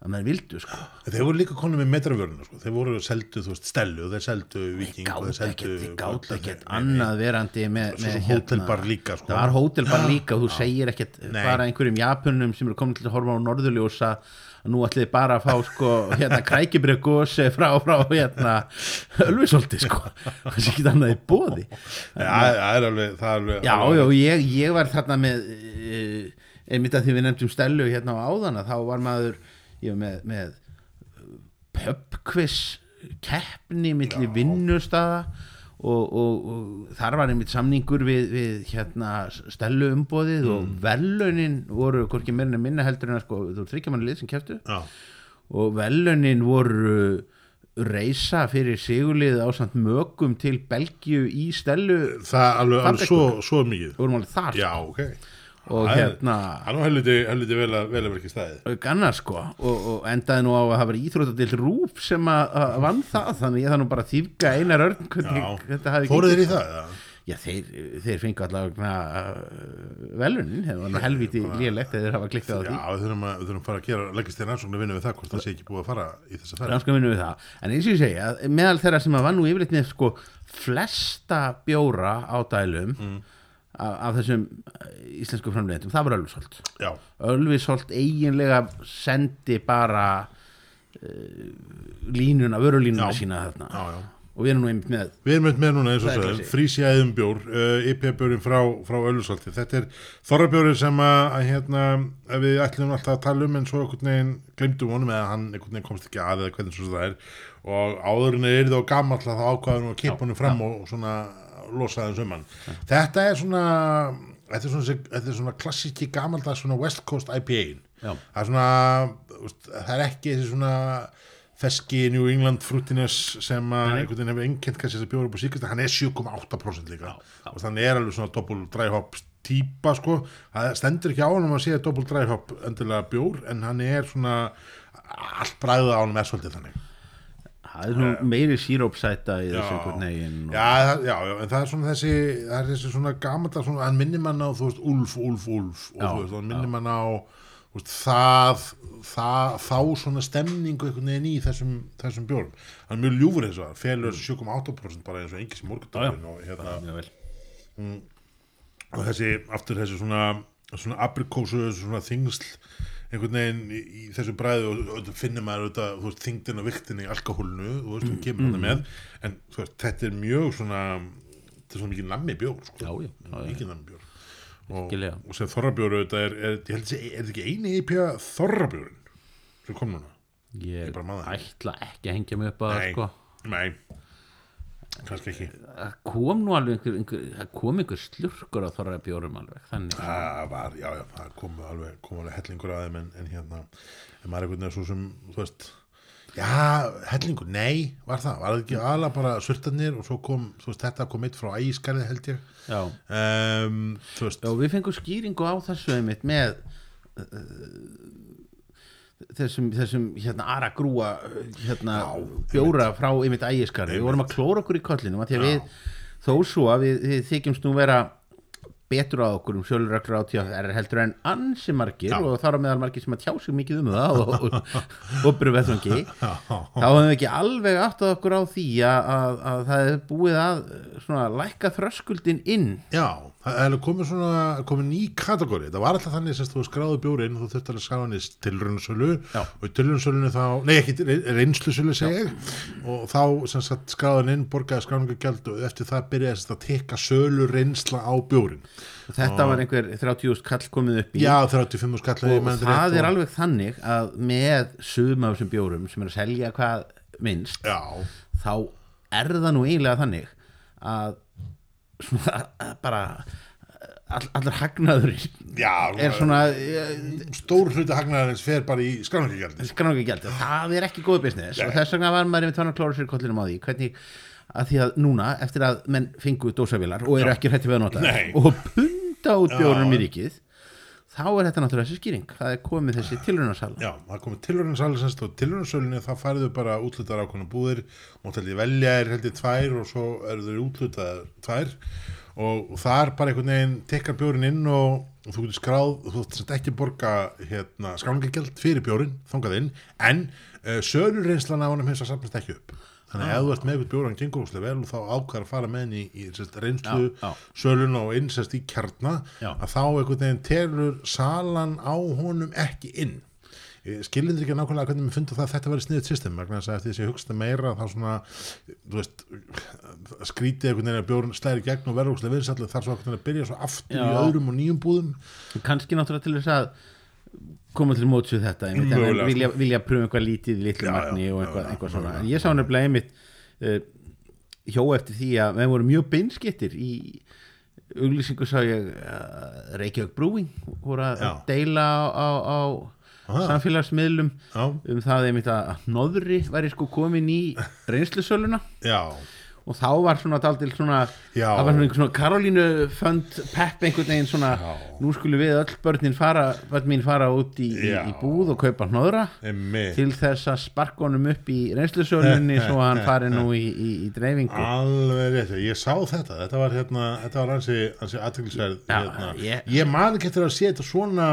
að menn vildu sko. Þeir voru líka konum með metravöruna sko. þeir voru seldu, þú veist, stelu þeir seldu viking þeir gátt ekkert annað verandi með, með hótelbar líka, sko. það var hótelbar líka þú segir ekkert bara einhverjum japunum sem eru komin til að horfa á norðurljósa. að nú ætlið bara að fá sko hérna krækibrið gósi frá, frá hérna ölvisolti sko. Það sé ekki annað í bóði Já, það er alveg, það er alveg já, alveg, já, ég, ég var þarna með uh, einmitt að því við nefndum stelu hérna á áðana, þá var maður ég var með, með pubquiz keppni milli vinnustaða og, og, og þar var einmitt samningur við, við hérna stelu umbóðið og velunin voru hvorki meirinn en minna heldur en að sko, þú þryggja manni lið sem keftu Já, og velunin voru reysa fyrir sigurlið á samt mögum til Belgíu í stelu það er alveg, alveg svo, svo mikið. Já, ok og er- hérna er nú helviti, vel að, staðið. Auk annars sko og, og endaði nú á að hafa íþróttadild rúf sem að að vann það þannig ég það nú bara þýfka einar örn Fóruð þeir í það? Já, þeir, þeir fengu allavega uh, velunin, það var helviti lélegt að þeir hafa klikkað á því. Já, við þurfum að, við þurfum að fara að gera leggist þér rannsóknu vinnu við það hvort það sé ekki búið að fara í þessa ferð. Rannskan vinnum við það, en eins og ég segja meðal þeirra sem að var nú yfirleitt með sko flesta bjóra á dælum af, af þessum eh, íslensku framleiðendum, það var Ölvisholt Já, Ölvisholt eiginlega sendi bara uh, línuna, vörulínuna Já. sína þarna. Já, já. Og við erum nú einmitt með Við erum með núna eins og Það frísjæðum bjór, uh, IPA-bjórin frá, frá Öllusalti. Þetta er þorrabjórin sem að, að hérna, að við ætlum alltaf að tala um en svo einhvern veginn glemdum honum eða hann einhvern veginn komst ekki að eða hvernig svo það er. Og áðurinn er það á gamall að þá ákvaður nú að kipa honum fram og, og svona losaði um hann. Þetta er svona, þetta er svona, þetta er svona klassiki gamaldag svona West Coast IPA-in. Það er svona, það er ekki þessi svona feski New England fruitiness sem einhvern veginn hefur einnkjönt kannski þess að bjóra upp á síkast hann er 7,8% líka. Og þannig er alveg svona doppul dry hop típa sko, það stendur ekki á hann að sé doppul dry hop endilega bjór en hann er svona allt bræðið á hann er svolítið þannig það er nú meiri sírópsæta í þessu einhvern veginn og, já, já, já, en það er svona þessi það er þessi svona svona, hann minnir mann á, þú veist, Úlf, Úlf, Úlf og Já, þú veist, hann minnir mann á veist, það, það þá svona stemningu einhvern veginn í þessum, þessum bjórn, hann er mjög ljúfur eins og það felur þessu 7,8% bara eins og engis í morgundagurinn og hérna vel. Og þessi, aftur þessi svona svona aprikósu, svona þingsl einhvern veginn í, í þessu bræði og, og finnir maður þú veist, þingdin og viktin í alkohólnu, þú veist, hún kemur mm. með en þú veist, þetta er mjög svona þetta er svona mikið nammi bjór sko. Mikið nammi bjór og, og sem þorrabjór auðvitað er, er, ég held að sé, er þetta ekki eini IPA þorrabjórin sem kom núna ég maður. ætla ekki að hengja mig upp að Nei. sko nei, kannski ekki. Það kom nú alveg einhver, einhver, það kom einhver slurkur á þorra bjórum alveg þannig. Var, já, já, það kom alveg, kom alveg hellingur að þeim en, en hérna, en maður er einhvern veginn svo sem, þú veist já, hellingur, nei, var það var það ekki alveg bara surtarnir og svo kom, þú veist, þetta kom eitt frá ægiskarði held ég. Já. um, Já, við fengum skýringu á þessu einmitt með uh, þessum, þessum hérna ara grúa hérna bjóra frá einmitt ægiskari við vorum að klóra okkur í kollinum að því að við þó svo að við, við þykjumst nú vera betur á okkur um sjálfurreglur á TFR heldur en ansi margir Já. og þar á meðal margir sem að tjá sig mikið um það og, og, byrju vettvangi þá höfum við ekki alveg áttað okkur á því að, að, að það er búið að lækka þröskuldin inn. Já, það er komið svona komið ný kategóri, það var alltaf þannig sem þú skráðu bjórin og þú þurfti að skráða hann í tilrunnsölu og í tilrunnsölunni þá, nei ekki reynslusölu segi ég. Og þá sem sagt skráðan inn borgaði skráningagjald og eftir það byrjaði sagt að tekka sölu reynsla á bjórin þetta var einhver 30.000 kall komið upp í. Já, 35 skall ef ég og það er og- alveg þannig að með sum af þessum bjórum sem er að selja hvað minnst Já, þá er það nú eiginlega þannig að bara all, allir hagnaður já er svona eh, Stór hluti hagnaðarins fer bara í skráningagjald skráningagjald það er ekki góð business og þess vegna var maður með tvannar klóra sér kollinum á því. Hvernig að því að núna eftir að menn fengu dósavilar og eru ekki hrætti við að nota Nei. og punta út bjórnum í ríkið þá er þetta náttúrulega þessi skýring. Það er komið þessi tilrunasala Já, það komið tilhörnarsali semst og tilhörnarsölinu þá færðu bara útlutar ákveðna búðir og velja er held ég tvær og svo eru þau útlutaðar tvær. Og þar bara einhvern veginn tekkar bjórin inn og, og þú getur skráð þú semst ekki borga hérna, skráningagjald fyrir bjórin, þangað inn en uh, sölureynslan af honum hins að safnast ekki upp þannig að ef þú ert með eitthvað bjóran gengur úrslega vel og þá ákvæður að fara með henni í, í reynslu söluna og innsest í kjarna Já. að þá einhvern veginn telur salan á honum ekki inn skilindir ekki nákvæmlega hvernig mér fundu það að þetta verið sniðut system vegna þess að eftir þess að ég hugsta meira þá svona, þú veist skrítið einhvern veginn að bjórn slæri gegn og verður úrslega viðsallu þar svo að byrja svo aftur í Já. öðrum og nýjum búðum kannski náttúrulega til þess að koma til móts við þetta einmitt, en Mögulega, vilja, vilja pröfa eitthvað lítið í litlu Já, magni já, og já, eitthvað, já, eitthvað svona. mögulega, en ég sá nefnilega einmitt uh, hjó eftir því að við vorum mjög beinskittir í auglýsingu sá ég uh, Reykjavík Brewing voru að Já. deila á, á, samfélagsmiðlum já, um það einmitt að nóðri væri sko komin í reynslusöluna. Já, og þá var svona daldil svona Já. það var svona einhver svona Karolínu fönd pepp einhvern veginn svona Já. nú skulum við öll börnin fara börn mín fara út í, í, í búð og kaupa hnóðra til þess að sparka honum upp í reynslusölunni svo hann fari nú í, í, dreifingu Alveg rétt, ég sá þetta þetta var hérna, þetta var ansi, ansi aðtöklisverð Já, hérna. ég- ég ekki eftir að sé þetta svona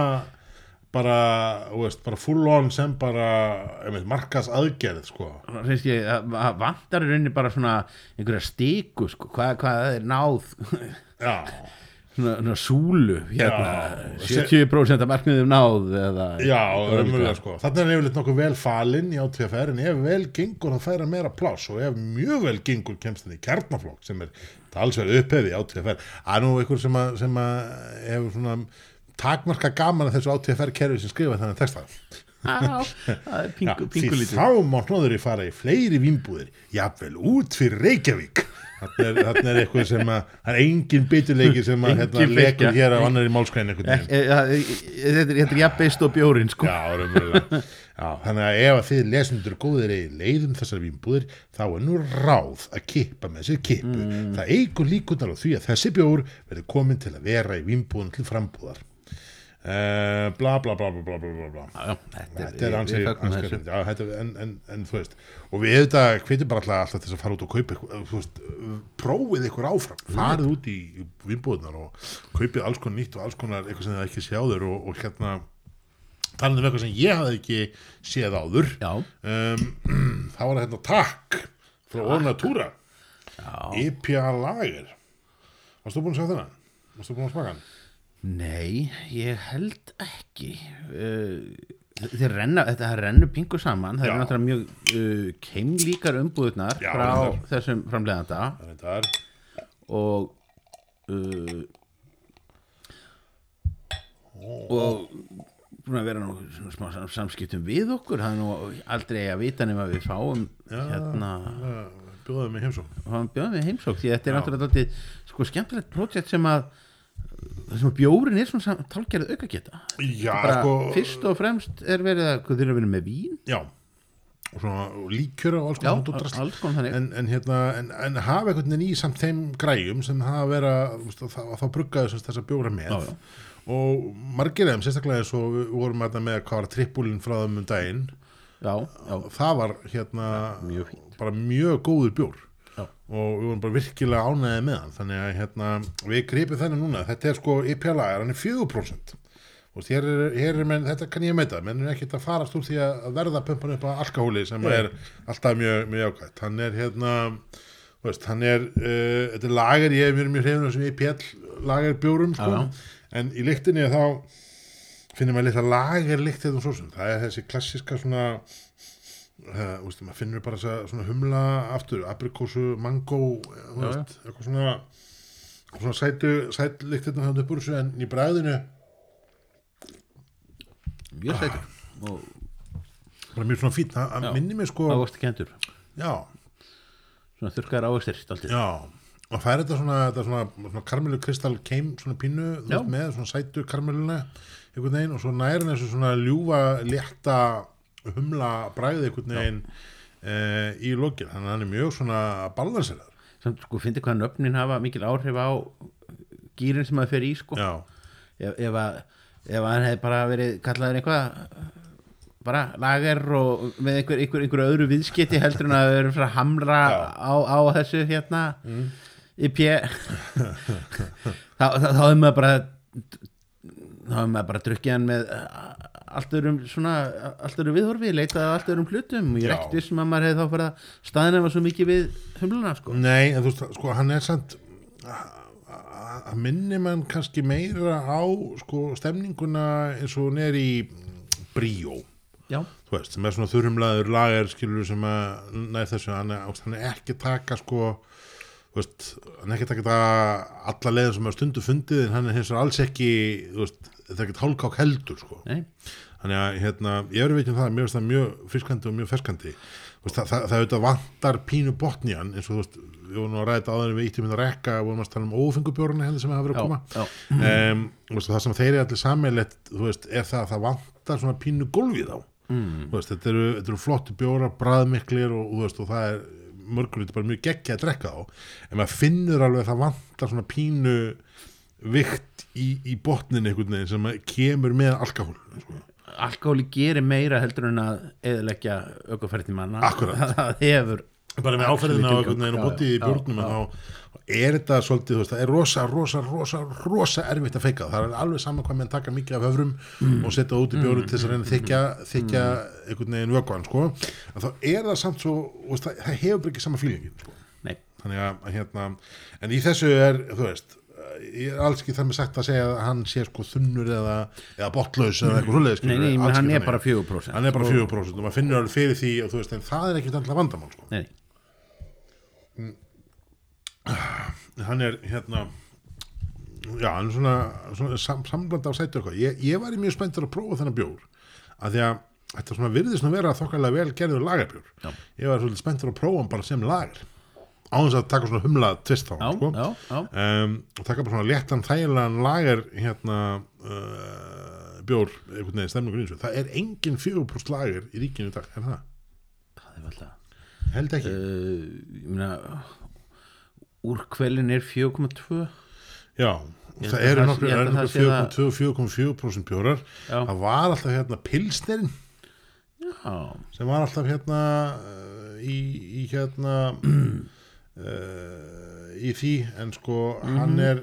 bara, veist, bara full on sem bara, markas aðgerð sko, Reynst ég, að að vantar í rauninni bara svona einhverja stiku sko, hvað, hvað það er náð svona, svona súlu hérna, Já. 70% af markmiðum náð eða, Já, umhverjulega sko. Þannig er yfirleitt nokkuð vel falinn í átvfr en ef vel gengur þá færa meira pláss og ef mjög vel gengur kemst það í kjarnaflokk sem er talsverð upphefi í átvfr. Það er nú einhver sem að, sem að hefur svona takmarka gaman að þessu átvfr kerfi sem skrifa þannig texta. Já, það er pingu, því pingu lítið þá má hnóður í fara í fleiri vínbúðir, jafnvel út fyrir Reykjavík. Þannig er, er eitthvað sem að, það er engin biturleiki sem að hérna, fylgja. hér á annari málskræn. Eh, eh, eh, Þetta er, þetta er jafnbeist og bjórin sko. Já. Já, þannig að ef að þið lesendur góðir eigi leiðum þessar vínbúðir þá er nú ráð að kippa með sér kippu. Það eigur líkunar á því að þessi bjór verður komin til að vera í vínbúðum til frambúðar. Eh, bla bla bla bla bla þetta er ansið en þú veist og við auðvitað hvitum bara alltaf til þess að fara út og kaupa eh, prófið ykkur áfram. Farið út í vinnbúðunar og kaupið alls konar nýtt og alls konar eitthvað sem það ekki sjáður og hérna talað um eitthvað sem ég hafði ekki séð áður. Um, þá var það hérna takk frá Ornatúra IPA lager. Varstu búin að sjá þennan? varstu búin að smaka hann? Nei, ég held ekki. Uh, Þeir renna, þetta rennur pingu saman. Það er náttúrulega mjög uh, keimlíkar umbúðunar Já, frá reyndar. þessum framleiðanda. Þetta er og uh, og búin að vera nú svona smá sam- samskiptum við okkur. Það er nú aldrei að vita nema við fáum hérna bjóðaði mig heimsók fáum bjóðum við heimsók því þetta er náttúrulega dálítið, sko skemmtilegt projekt sem að það sem að bjórin er svona talgerð auka geta Já, sko fyrst og fremst er verið að þeir eru vera með vín. Já, og svona líkjöra og alls konar en, en, hérna, en, en hafa einhvern veginn í samt þeim græjum sem hafa veist, að þá, að þá bruggaðu þess að bjóra með. Já, og margir þeim, sérstaklega eins og við vorum að með hvað var trippúlin frá þeim um daginn. Það var hérna mjög bara mjög góður bjór. Og við vorum bara virkilega ánæðið með hann. Þannig að hérna, við gripum þennan núna. Þetta er sko IPA lagar, hann er 4% og hér er, hér er menn, þetta kann ég meita menn er ekkert að farast úr því að verða pumpan upp á alkohóli sem er alltaf mjög, mjög ákvæmt hann er hérna veist, hann er, uh, þetta er lagar ég er mjög mjög hrifun þessum IPL lagarbjórum sko, Já, en í lyktinni þá finnir maður litla lagerlykt þetta svo sem, það er þessi klassiska svona uh, úst, maður finnur bara svona humla aftur, aprikósu, mango veist, eitthvað svona svona sætu, sætlykt þetta þannig upp úr þessu en í bræðinu mjög sætur. Og bara mjög svona fínt, það Já. það minnir mig sko ávexti kendur já, svona þurrkaðar ávextir stoltið já. Og það er þetta svona, þetta svona, svona karmelu kristall keim svona pínu veist, með svona sætu karmeluna einhvern veginn og svo nærin þessu svona ljúfa létta humla bræði einhvern veginn e, í lokin, þannig að hann er mjög svona balanseraður samt sko fyndi hvað nöfnin hafa mikil áhrif á gýrin sem maður fer í sko. Já, ef, ef, að, ef hann hefði bara verið kallaður eitthvað bara lager og með einhver, einhver, einhver öðru viðskiti heldur en að við erum að hamra á, á þessu hérna mm. IP þá, þá, þá hefur maður bara þá hefur maður bara drukkið hann með allt öðrum svona, allt öðrum viðhorfi leitað af allt öðrum hlutum. Og ég Já. ekkert vissum að maður hefði þá fyrir að staðinema svo mikið við humluna sko. Nei, en þú veist, sko, hann er samt að minni mann kannski meira á sko, stemninguna eins og hún er í bríó. Já, þú veist, sem er svona þurrumlaður lager skilur sem að næð þessu hann er, hann er ekki að taka sko þú veist, hann er ekki að taka alla leiðin sem er stundu fundið en hann er hins vegar alls ekki þú veist, þetta er ekkert hálkák heldur sko. Þannig að hérna, ég er veit um það það mjög friskandi og mjög ferskandi. Það, það, það auðvitað vantar pínu botnjan eins og þú veist, við vorum að ræða áður við íttum að rekka, vorum að tala um ófengubjórna hérna sem hafa verið að já, koma. já. Um, veist, það sem þeir eru allir sammeilett er það að það vantar svona pínu gólfið á mm. Veist, þetta, eru, eru flottu bjóra, bræðmiklir og, og, og það er mörgur þetta bara mjög geggja að drekka á en maður finnur alveg að það vantar svona pínu vikt í, í botnin einhvern veginn sem kemur með alkohol sko. alkohóli gerir meira heldur en að eðileggja aukaferðin manna. Akkúrat. það hefur bara með áferðina á einhvern veginn og Já, bótið í en þá er þetta svolítið, veist, það er rosa, rosa, rosa, rosa erfitt að feika. Það er alveg saman hvað með að taka mikið af höfrum Mm. og setja út í bjóru til þess að reyna að þykja, þykja einhvern veginn vökuan, sko. Þá er það samt svo, veist, það, það hefur ekki sama fílingin, sko. Nei, að hérna, en í þessu er, þú veist ég er alls ekki þar með sagt að segja að hann sé sko þunnur eða, eða botlaus eða eitthvað svoleiðis nei, nei, hann ekki er bara 4% hann er bara 4% og maður finnur alveg fyrir því og þú veist, en það er ekki alltaf vandamál, sko. Nei, hann er hérna já, hann er svona, svona sam, samblanda af sætu eitthvað. Ég, ég var mjög spenntur að prófa þennan bjór af því að þetta svona virðist nú vera þokkarlega vel gerður lagarbjór Já. ég var svolítið spenntur að prófa hann bara sem lagar á þess að taka svona humla tvist á hann sko. um, og taka bara svona léttan þægilegan lagar hérna uh, bjór, einhvern veginn stemningur eins og það er engin 4% lagar í ríkinu í dag, er það? Það er alltaf held ekki. Uh, Ég meina Úrkvelin er 4,2 Já, Ég það að eru það- nokkur ég held að það sé það- 4,2 og 4,4% bjórar. Já. það var alltaf hérna pilsnerinn. Sem var alltaf hérna uh, í, í hérna uh, í því en sko Mhm. hann er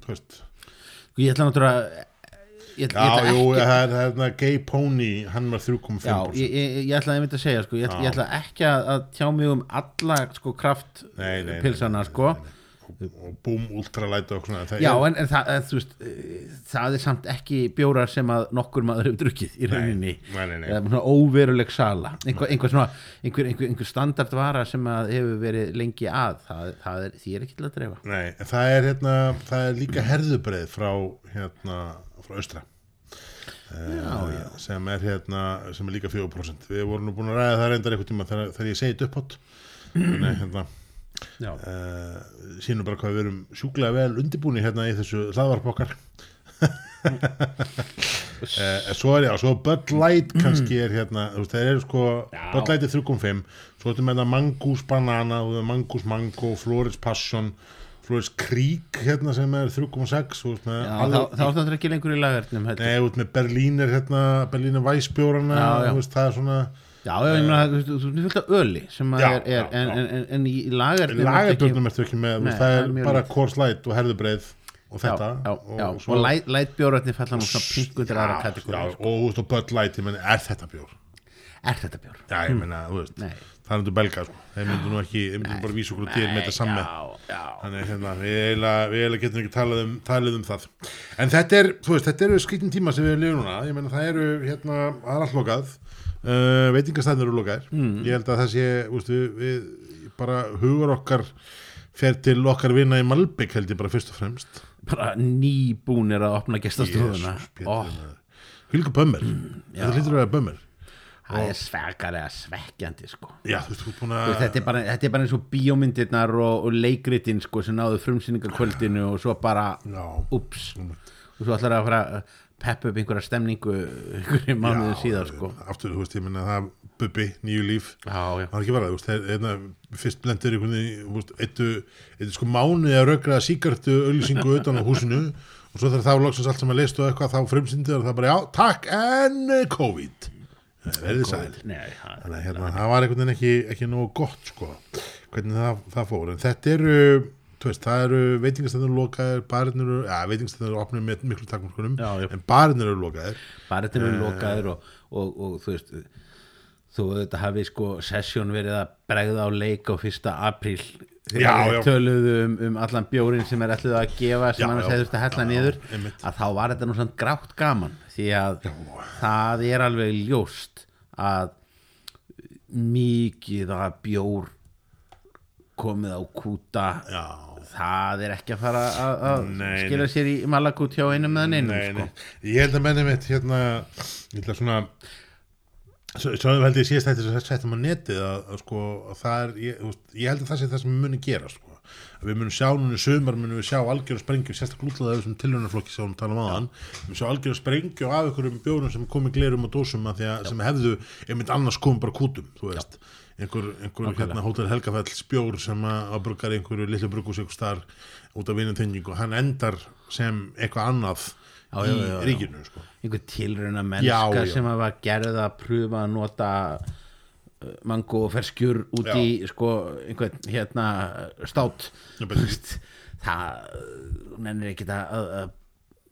þú veist ég ætla náttúrulega ég, ég já, ætla jú, ekki það er það Gay Pony hann var 3,5% Já, ég, ég, ég ætla einmitt að segja sko, ég, ætla, ég ekki að, að tjá mig um alla sko, kraft Nei, nei, nei, pilsana nei, nei, sko. nei, nei. Og, og boom, ultralæt og svona það Já, er, en, en það, en, þú veist, eh, það er samt ekki bjórar sem að nokkur maður hefur drukkið í rauninni. Nei. eða svona óveruleg sala. Einhver, einhver, svona, einhver, einhver, einhver standardvara sem að hefur verið lengi að það, það er, því er ekki til að dreifa. Nei, það er hérna það er líka herðubreið frá hérna, frá austra Já, já. sem er hérna sem er líka 4% við vorum nú búin að ræða það reyndar eitthvað tíma þegar, þegar ég segi þetta upphátt. Nei, hérna, uh, sínum bara hvað við erum sjúklega vel undirbúni hérna í þessu hlaðvarp okkar uh, svo er já, svo Bud Light kannski er hérna, þú veist, það eru sko Já. Bud Light er 3.5 svo ertu með það Mangus Banana Mangus Mango, Flores Passion Flores Creek hérna sem er 3.6 þú veist með já alveg- þá, er þetta ekki lengur í heldur. Nei, út með Berlíner hérna, þú veist, það er svona Já, ég meina, þú veist, af öli sem að Já, er, er en, en, en, en í lagernum lagarbjörnum ertu ekki með, Nei, það það er bara lítið. korslæt og herðubreið og þetta já, já, og læt, lætbjórarnir falla nú svona pinkundir aðra já, kategóri sko. og þú og Light, ég menn, er þetta bjór? Er þetta bjór? Já, ég menna, þú veist, það er undir belga, sko þeir myndu nú ekki, þeir myndu bara vísa okkur til með þetta samme Þannig hérna, við eiginlega, getum ekki talað um, talað um það. En þetta er, þú veist, þetta eru skritin tíma sem við erum lífið núna. Ég meina, það eru, hérna, það er allt lokað. Uh, veitingastæðnir eru lokaðir. Mm. Ég held að það sé, veist, við, bara hugur okkar fer til okkar vinna í Malbygg held ég bara fyrst og fremst. Bara nýbúnir að opna Ó, maður. Hvilka bömmir. Þetta hlýtur að vera bömmir. Það er svekalega svekkjandi sko Já, þú veist, að... veist, þetta, er bara, þetta er bara eins og bíómyndirnar og, og leikritin sko sem náðu frumsýningakvöldinu og svo bara ups og svo ætlar að fara að peppa upp einhverja stemningu einhverju mánuðu síðar sko. Aftur, þú veist, ég meina það Bubbi, nýju líf. Það er ekki verið, þeir, hérna, fyrst blendur einhvern veginn, sko mánuði að rökraða síkartu auðlýsingu utan á húsinu og svo þegar þá loksins allt sem að leistu eitthvað þá frumsýndi og það bara já, takk en eh, COVID. Verðið sæl. Nei, það þannig að hérna, það var einhvern veginn ekki, ekki nógu gott sko, hvernig það, það fór. En þetta eru, veist, það eru veitingastæður lokaðir, barinn eru ja, veitingastæður eru opnið með miklu takmarkunum Já, já. en barinn eru lokaðir þetta eru lokaðir og, og, og þú veist þú þetta hafi sko sessjón verið að bregða á leik á fyrsta apríl þegar Já, já. töluðu um, um allan bjórin sem er allir að gefa sem Já, já. hefði þurft að hella Já, niður já, einmitt. að þá var þetta nú samt grátt gaman því að það er alveg ljóst að mikið að bjór komið á kúta já, það er ekki að fara að, að skila sér í malakút hjá einum með einum sko. ég held að menni mitt hérna, ég ætla svona svo held ég síðast þetta sem þetta settum á netið að, að sko, að það er ég, ég held að það sé það sem við munum gera sko. að við munum sjá núna í sumar munum við sjá algjörðu sprengju, sérstaklega útlaða þessum tilhörnarflokki sem við tala um aðan við munum sjá algjörðu sprengju af einhverjum bjórum sem komið glerum og dósum að því að sem hefðu einmitt annars komið bara kútum þú veist, einhver, einhver hérna, hótel Helgafell spjór sem að bruggar einhverju einhver starf út af vinnutengingu hann endar sem eitthvað annað Já, í já, já, ríkinu sko. einhver tilrauna Já, mennska sem að var gerð að pröfa að nota uh, mango ferskjur út í sko einhvern hérna stát það þú nennir ekki að, að, að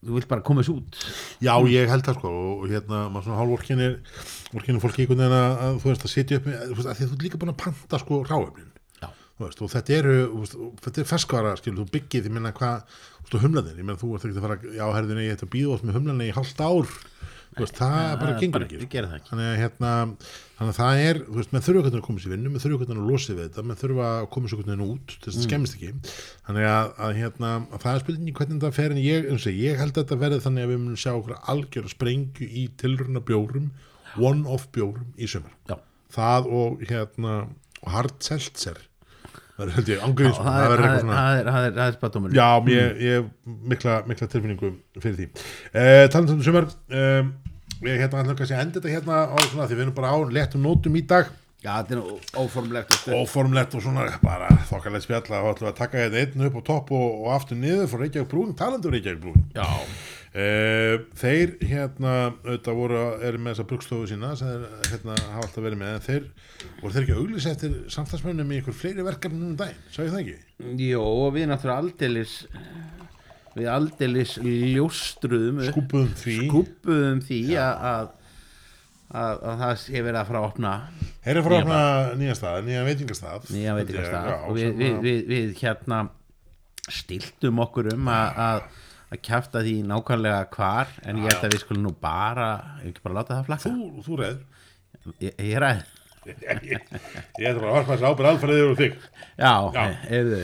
þú vilt bara koma þessu út? Já, ég held það sko og hérna, maður svona hálfvorkinir vorkinir fólki einhvern veginn að, að þú veist að sitja upp með, þú veist, að að þú ert líka búin að panta sko ráefnin, Já. þú veist, og þetta eru veist, og þetta er ferskvara, skilur, þú byggið ég menna hvað, þú veist, og humlaðin, ég menna þú ert ekki að fara, já, herðin, ég ætti að býða oft með humlaðin í hálft ár, veist, það það bara er gengur bara- ekki, það ekki. þannig að hérna, þannig að það er, veist, menn þurfa hvernig að koma sér vinnu, menn þurfa hvernig að losa við þetta, menn þurfa að koma sér hvernig út, þess að Mm. skemmist ekki, þannig að, að hérna, að það er spurningi hvernig þetta fer en ég, ég, ég held að þetta verði þannig að við munum sjá okkur algjör sprengju í tilruna bjórum, one-off bjórum í sumar. Já. Það og hérna, og hard seltzer, það er ég það, það er- verður það, er- það er- það er það er spátumur Já, ég, ég hef mikla, mikla tilfinningu fyrir því. Uh, Talandi um sumar, um, ég hérna ætlum kannski að enda þetta hérna á svona því við erum bara á léttum nótum í dag Já, þetta er óformlegt óformlegt og svona bara þokkalegt spjall að við að taka hérna einn upp á topp og, og aftur niður frá Reykjavík brún, talandi um Reykjavík brún. Já, Uh, þeir hérna auðvitað voru eru með þessa brugstofu sína sem þeir hérna hafa alltaf verið með en þeir voru þeir ekki auglýs eftir samstagsmönnum í ykkur fleiri verkefni um daginn, ég það ekki? Jó, við náttúrulega aldeilis við aldeilis ljóstruðum upp Skúpuðum því. skúpuðum því að, að, að, að það sé verið að fara að opna Þeir eru að Nýja opna nýja stað, nýja veitingastað. Nýja veitingastað. Já, og við, við, að- við, við hérna stiltum okkur um að, að, að kjafta því nákvæmlega hvar en ég held að við skulum nú bara ekki bara láta það flakka. Þú, þú reð. Ég, ég ræð Ég, ég, ég ætla bara að varpa þessi ábyrð alfæriður og þig. Já, Já. heyrðu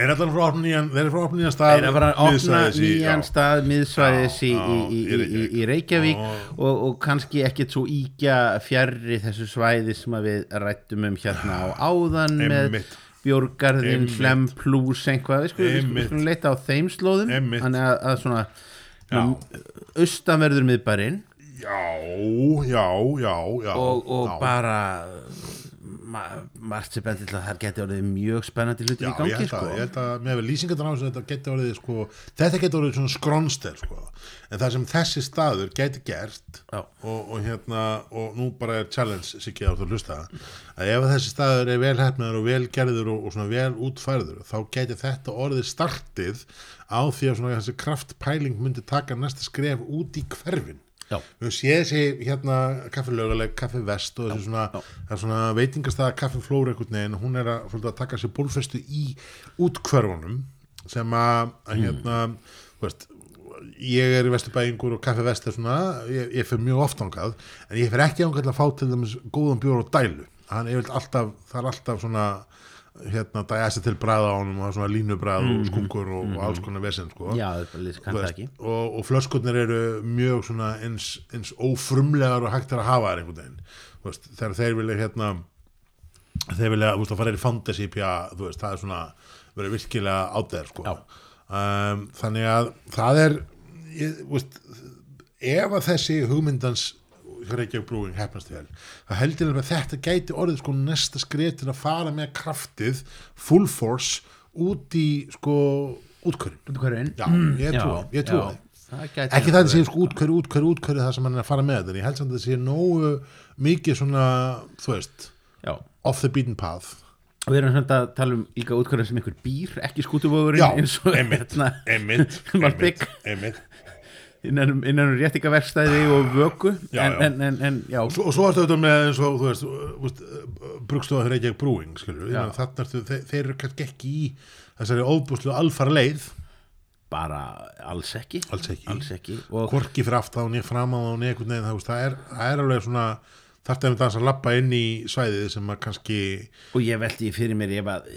Er allan frá að opna nýjan, þeir eru frá að opna nýjan stað er að opna miðsvæðis í- nýjan stað miðsvæðis í, Já, í, í, í Reykjavík. Og- og, kannski ekkert svo íkja fjarrri þessu svæði sem við rættum um hérna á áðan með Einmitt. flem plus einhvað, við skulum, skulum, leita á þeim slóðum. Þannig að, að svona austanverður miðbærin Já, já, já, já. Og, og já. bara ma margt sem bendir til að það geti orðið mjög spennandi hlutir í gangi sko. ég held að með lýsingarnar á þessu þetta geti orðið sko, þetta geti orðið svona skronster sko, en það sem þessi staður geti gert og, og hérna og nú bara er challenge sikki á það að hlusta að ef þessi staður er vel hefnaður og vel gerður og, og svona vel útfærður þá geti þetta orðið startið á því að svona þessi kraftpæling myndi taka næsta skref út í hverfin Já. við höfum séð þessi hérna kaffi löguleg, kaffi vest og þessi svona, svona veitingastæða kaffi flóra einhvern veginn, hún er að, að taka sér bólfestu í útkvörfunum sem að, að hérna þú veist, ég er í vesturbæingur og kaffi vest er svona, ég, ég fyrir mjög oft ángað, en ég fyrir ekki ángað að fá til dæmis góðan bjór og dælu. Er alltaf, það er alltaf svona hérna, dæsi til bræða á honum og svona línubræð og skunkur og, og alls konar vesend sko. Já, veist, og, og flöskurnir eru mjög svona eins, eins ófrumlegar og hægt er að hafa þær einhvern veginn. Veist, þegar þeir vilja hérna þeir vilja, veist, að fara í fantasy pja, veist, það er svona verið virkilega átæður sko. Um, þannig að það er ég, ef að þessi hugmyndans Reykjavík Brewing hefnast vel það heldur að þetta gæti orðið sko næsta skrif til að fara með kraftið full force út í sko Útkværin Já, ég trúi, ég trúi það ekki það að sé sko útkörri, útkörri, útkörri það sem hann er að fara með þetta en ég held samt að það sé nógu mikið svona, þú veist Já, off the beaten path. Og við erum svona að tala um líka útkværin sem einhver býr, ekki skútuvóðurinn Já, eins og einmitt, hérna, einmitt, einmitt. Innan innan réttingaverkstæði og vöku Já, en, já. En, en, en já, og svo ertu þetta með eins og, þú veist, veist brugstofa þeir ekki brúing, skilur Já. þannig ertu, þeir, þeir eru kannski ekki í þessari óbúslu alfara leið bara alls ekki Alls ekki. alls ekki. og hvorki fyrir aftan og niður fram á og niður einhvern veginn, það, það, er, það er alveg svona þarftu einmitt aðeins að labba inn í svæðið sem að kannski og ég veldi fyrir mér ef að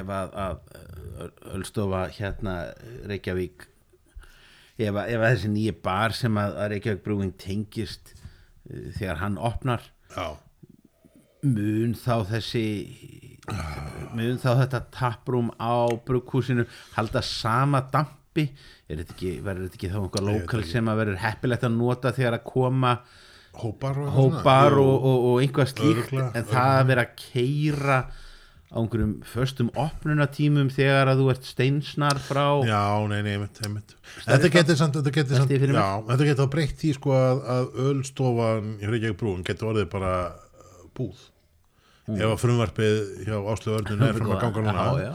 ef að, að Ölstofa hérna Reykjavík ef ef þessi nýja bar sem að, að Reykjavík brúin tengist uh, þegar hann opnar já, mun þá þessi mun þá þetta taprúm á brugghúsinu halda sama dampi? Er þetta verður þetta ekki þá einhver lokal sem að verður heppilegt að nota þegar að koma hópar og hópar og, og, og einhvað slíkt? Örugglega, en það að vera að keira á einhverjum föstum opnunatímum þegar að þú ert steinsnar frá Já, nei, nei, einmitt, einmitt. Þetta getur samt, þetta getur samt. Já, þetta getur breytt í sko að, að ölstofan í Reykjavík brúin getur orðið bara uh, búð. Ef að frumvarpið hjá Áslu Örnun er frum að ganga núna já, já,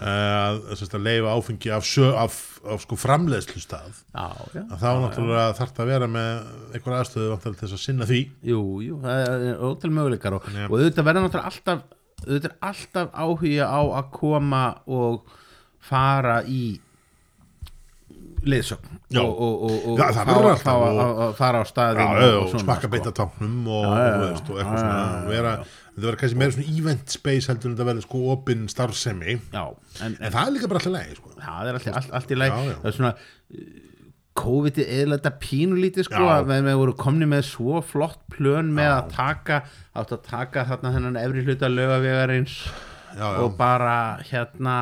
að, að, að leifa áfengi af, sjö, af, af sko framleiðslu stað að þá náttúrulega þarf það að vera með einhver aðstöðu til þess að sinna því. Jú, jú, það er ótal möguleikar og, að- og auðvitað verður náttúrulega alltaf auðvitað er alltaf áhuga á að koma og fara í liðsögn. Og, og, og, og það alltaf. að, að fara á staðin og, smakka sko. beita táknum og, eitthvað svona. þetta verður kannski meira svona event space heldur en þetta verður sko opinn starfsemi. Já, en, en það er líka bara alltaf leið sko. það er allt, allt, allt í læg Já, já. það er svona COVID-ið eða þetta pínulítið sko Já. að við, við voru komni með svo flott plön með að taka átt að taka þarna þennan efri hluta lögavegarins já, já. og bara hérna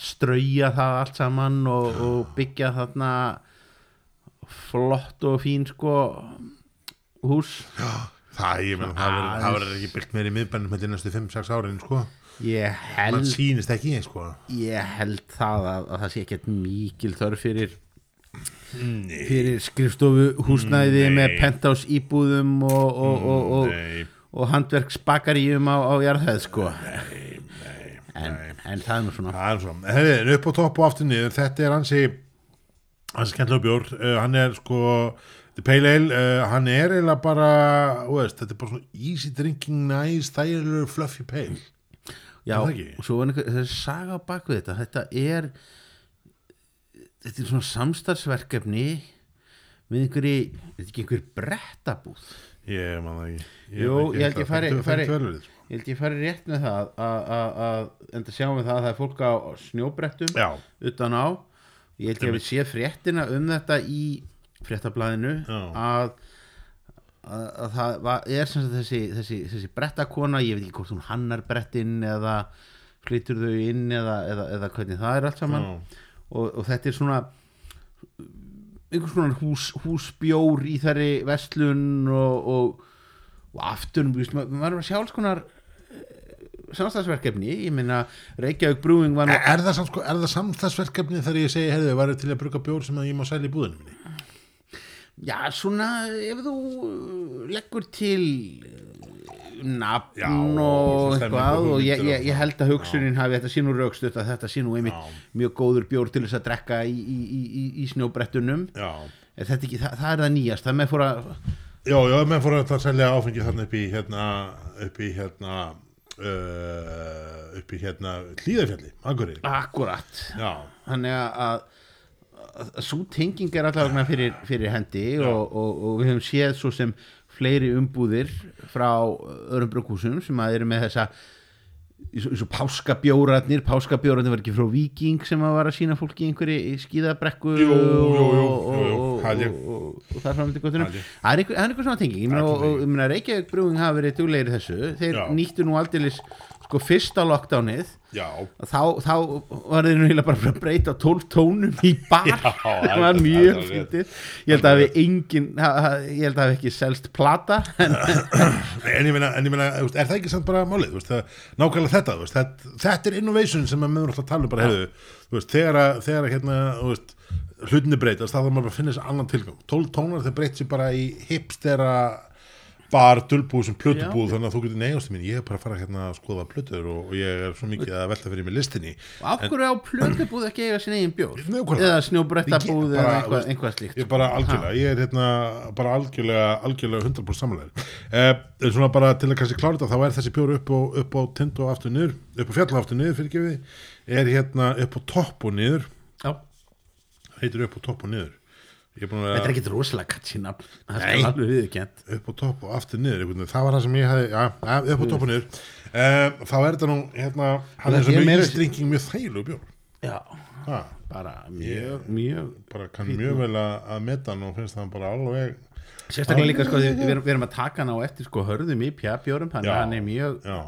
strauja það allt saman og, og byggja þarna flott og fín sko hús það, ég menn, það verður- það verður ekki byggt meir í miðbænum með næstu 5-6 árin sko. ég mann held, sýnist ekki sko. ég held það að, að það sé ekkert mikil þörf fyrir Nei, fyrir skrifstofu húsnæði Nei. með penthouse íbúðum og, og, og, og, nei, og handverksbakaríum á, á jarðhæð sko. En, en það er nú svona. Það er svona. Herri, upp á topp og aftur niður, þetta er hansi hansi skemmtilega bjór. Uh, hann er sko Pale Ale, uh, hann er eiginlega bara veist, þetta er bara svona easy drinking nice, þægilegur fluffy pale. Já, Er og svo er einhver, þessi saga á bakvið þetta. Þetta er þetta er svona samstarfsverkefni með einhverji, þetta er ekki einhver brettabúð? Ég það ekki. Ég held ég fari- fari, ég held ég fari rétt með það að- enda sjáum við það að það er fólk á snjóbrettum já, utan á. Ég held ég að við sé fréttina um þetta í fréttablaðinu að, að, að það var, er sem sagt þessi, þessi, þessi brettakona, ég veit ekki hvort hún hannar brettin eða flytur þau inn eða, eða, eða hvernig það er allt saman. Já, og, og þetta er svona einhvers konar hús, húsbjór í þærri vestlun og, og, og aftur maður er að sjá alls konar samstagsverkefni, ég meina Reykjavík Brewing var nú Er, er það, sko, það samstagsverkefni þegar ég segi, heyrðu, væri til að bruka bjór sem að ég má selja í búðinu minni? Já, svona ef þú leggur til nafn og eitthvað og ég, ég, ég held að hugsunin hafi þetta sé nú raukstutt að þetta sé nú einmitt mjög góður bjór til þess að drekka í, í, í, í, í snjóbrettunum. Er ekki, það, það er það nýjast það með fór að, já, já, menn fór að selja áfengi þarna upp í hérna, upp í hérna uh, upp í hérna hlýðafjalli, Akureyri. Akkurat. Já, þannig að svo tenging er allavega fyrir, fyrir hendi og, og, og við höfum séð svo sem fleiri umbúðir frá öðrum brugghúsum sem að eru með þessa eins og- páskabjóratnir páskabjóratnir var ekki frá Viking sem að var að sína fólki í einhverju skíðabrekku og, þar framöndi gottunum Held ég. það er einhver, er svona tenging. Og, Reykjavík brúing hafa verið duglegir þessu. Þeir nýttu nú aldeilis sko fyrsta lockdownið já, þá, þá var þeir nýlega bara að breyta 12 tónum í bar. Já, það var það- mjög það fyndið. Ég held að hafi engin ég held að hafi ekki selst plata en en ég meina, er það ekki samt bara málið, veist, það, nákvæmlega þetta, veist, þetta, þetta er innovation sem að meður alltaf tala um bara, hefðu, veist, þegar að, þegar að hérna, hlutinni breytast, þá þarf maður bara að finna þessi annan tilgang, 12 tónar þeir breyt sér bara í hipstera bar, dulbúð sem plötubúð, þannig að þú getur neyjast mín, ég er bara að fara hérna að skoða plötur og, og ég er svo mikið að velta fyrir mig listinni. Af hverju á plötubúð ekki eiga sin eigin bjór? Nákvæmlega. eða snjóbrettabúð eða bara, veist, eitthvað slíkt. Ég er bara algjörlega, ég er hérna bara algjörlega, algjörlega 100% samanlega eh, svona bara til að kannski klára þetta þá er þessi bjór upp á, upp á tind og aftur niður upp á fjall og aftur niður fyrir gefið er hérna upp á topp og niður. Heitir upp á topp og niður þetta er ekkit rosalega katsi nafn. Það skal alveg viðkjönt upp á topp og aftur niður það var það sem ég hefði, já, ja, upp á topp og niður. Eh, þá er þetta nú hérna, hann er svo er mjög ístringing mjög þægilegu bjór. Já, ha, bara mjög, mjög bara kann mjög vel að, meta hann og finnst það bara alveg sérstaklega líka sko, við, við, erum, að taka hann á eftir sko hörðum í pjabjórum þannig að hann er mjög já,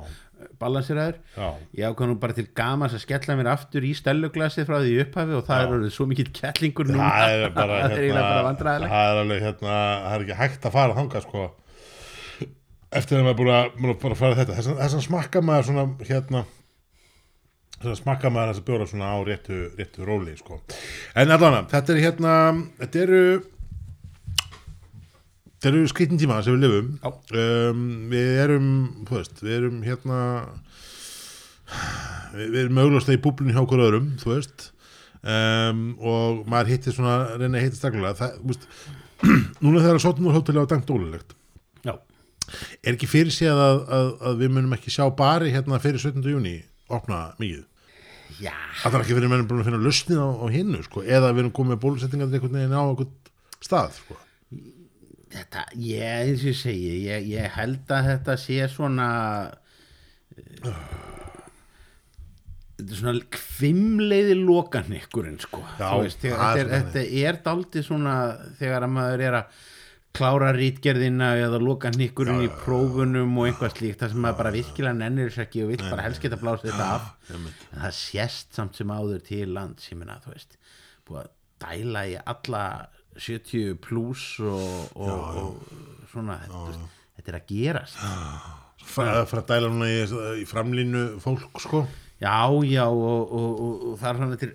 balanseraður já. Ég ákvað nú bara til gamans að skella mér aftur í stelluglasið frá því upphafi og það er orðið svo mikill kettlingur núna. Það er bara bara hérna, vandræðilegt það er alveg hérna það er ekki hægt að fara þangað sko. Eftir að maður er búin að, að bara fara þetta. Þess að smakka maður svona hérna þess að smakka maður þess að bjóra svona á réttu, réttu róli sko. En allan þetta er hérna þetta eru þetta eru skritin tíma sem við lifum. Um, við erum þú veist, við erum hérna við, við erum augljóslega í búblunni hjá okkur öðrum þú veist. Um, og maður hittir svona reyna að hitta staklega það, þú veist, núna þegar Sotnur hótel á dæmt ólulegt já, er ekki fyrir séð að, að, að við munum ekki sjá bari hérna fyrir 17. júni opna mikið já, það er ekki fyrir mennum búin að finna lausnið á, á hinnu sko, eða við erum komið bólusettingar einhvern veginn á einhvern stað sko. Þetta, ég, eins og ég segi ég, ég held að þetta sé svona uh, þetta er svona kvimleiði lokan ykkurinn sko. Já, veist, þegar, er þetta, er, svona þetta er daldið svona þegar að maður er að klára rítgerðina eða loka hnykkurinn í prófunum og eitthvað slíkt það sem maður bara virkilega nennir þess ekki og vill bara helst geta blást þetta af. en það sést samt sem áður til lands ég meina þú veist búið að dæla í alla 70 pluss og, og, og svona þetta, þetta er að gerast. Fara fara að dæla núna í, í framlínu fólk sko. já já og, og, það er svona til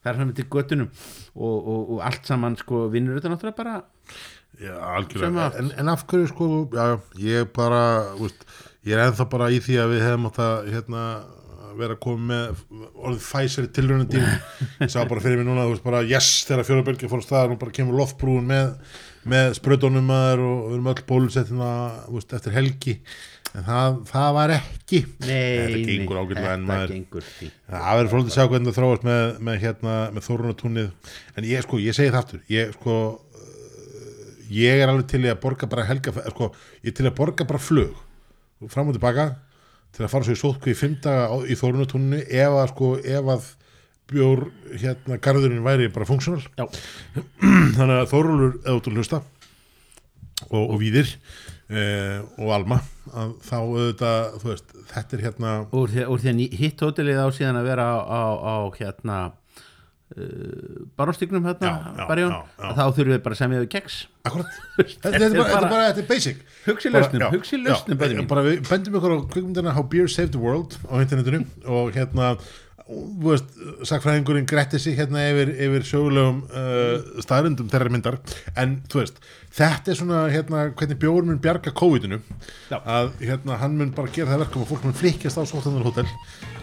það er svona til göttunum og, og, og allt saman sko vinnur þetta náttúrulega bara Já, algjörlega, en, en af hverju sko, já, ég bara, úst, ég er ennþá bara í því að við hefum átt að hérna, vera að koma með orðið Pfizer í tilraunadýr ég sá bara fyrir mig núna, þú veist, bara yes, þegar fjörubelgi fór á staðar og bara kemur loftbrúin með, með spröðunum maður og við erum öll bólusettina, þú veist, eftir helgi. En það, það var ekki. Þetta gengur ágætlega en maður Það verður fróðið að sjá hvernig það þróast með, með, hérna, með þórunatúnið en ég sko, ég segi það aftur ég sko uh, ég er alveg til að borga bara helga sko, ég er til að borga bara flug fram og tilbaka til að fara svo í sótkví fimm daga á- í þórunatúninu ef að sko, ef að bjór hérna garðurinn væri bara funksjónal. Þannig að Þórólfur eða út að hlusta og, og Víðir eh, og Alma að þá auðvitað, þú veist, þetta er hérna úr því, að hitt hótelið á síðan að vera á, á, á hérna uh, baróstignum hérna barjón, þá þurfum við bara að semja við keks Akkurat, þetta, er bara, basic. Hugsi Bara- lausnum, já, hugsi lausnum já, bæði mín bara við bendum ykkur á kvikmyndina How Beer Saved the World á internetinu og hérna þú veist, sakfræðingurinn gretti sig hérna yfir, yfir sögulegum uh, staðrundum þeirra myndar. En þú veist, þetta er svona hérna, hvernig bjóður mun bjarga COVID-inu. Að hérna, hann mun bara gera það verkum að fólk mun flikkjast á sóttandur hótel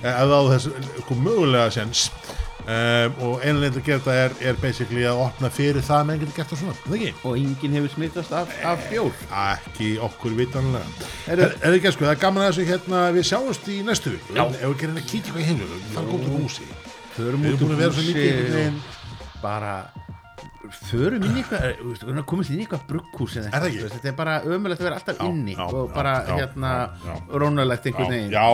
eða á þess sko, mögulega sens um, og einlega að gera þetta er, er basically að opna fyrir það að menn getur gert það svona, er það ekki? og enginn hefur smittast af, af bjór. ekki okkur vitanlega. Er, er ekki að sko, það er gaman að þessu hérna við sjáumst í næstu viku. Já. ef við gerum að kíkja hvað í heimlu það er gótt úr húsi. Förum við út erum búin úr að vera svo mikið einhvern húsi bara förum inn í eitthvað að komast inn í eitthvað brugghús Er þetta er bara ömulegt að vera alltaf inni já, og bara já, hérna rónalegt einhvern veginn. já,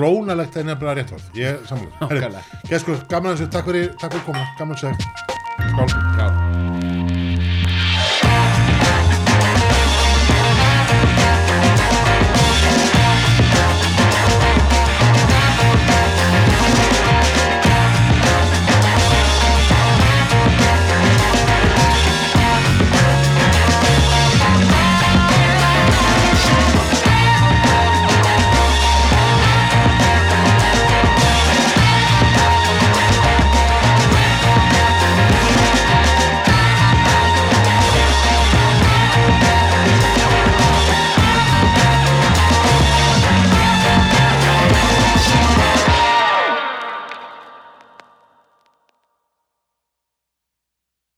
rónalegt er nefnilega rétt var ég samlega Nákvæmlega. Gæskur, gaman að þessu, takk fyrir, takk fyrir koma gaman að segja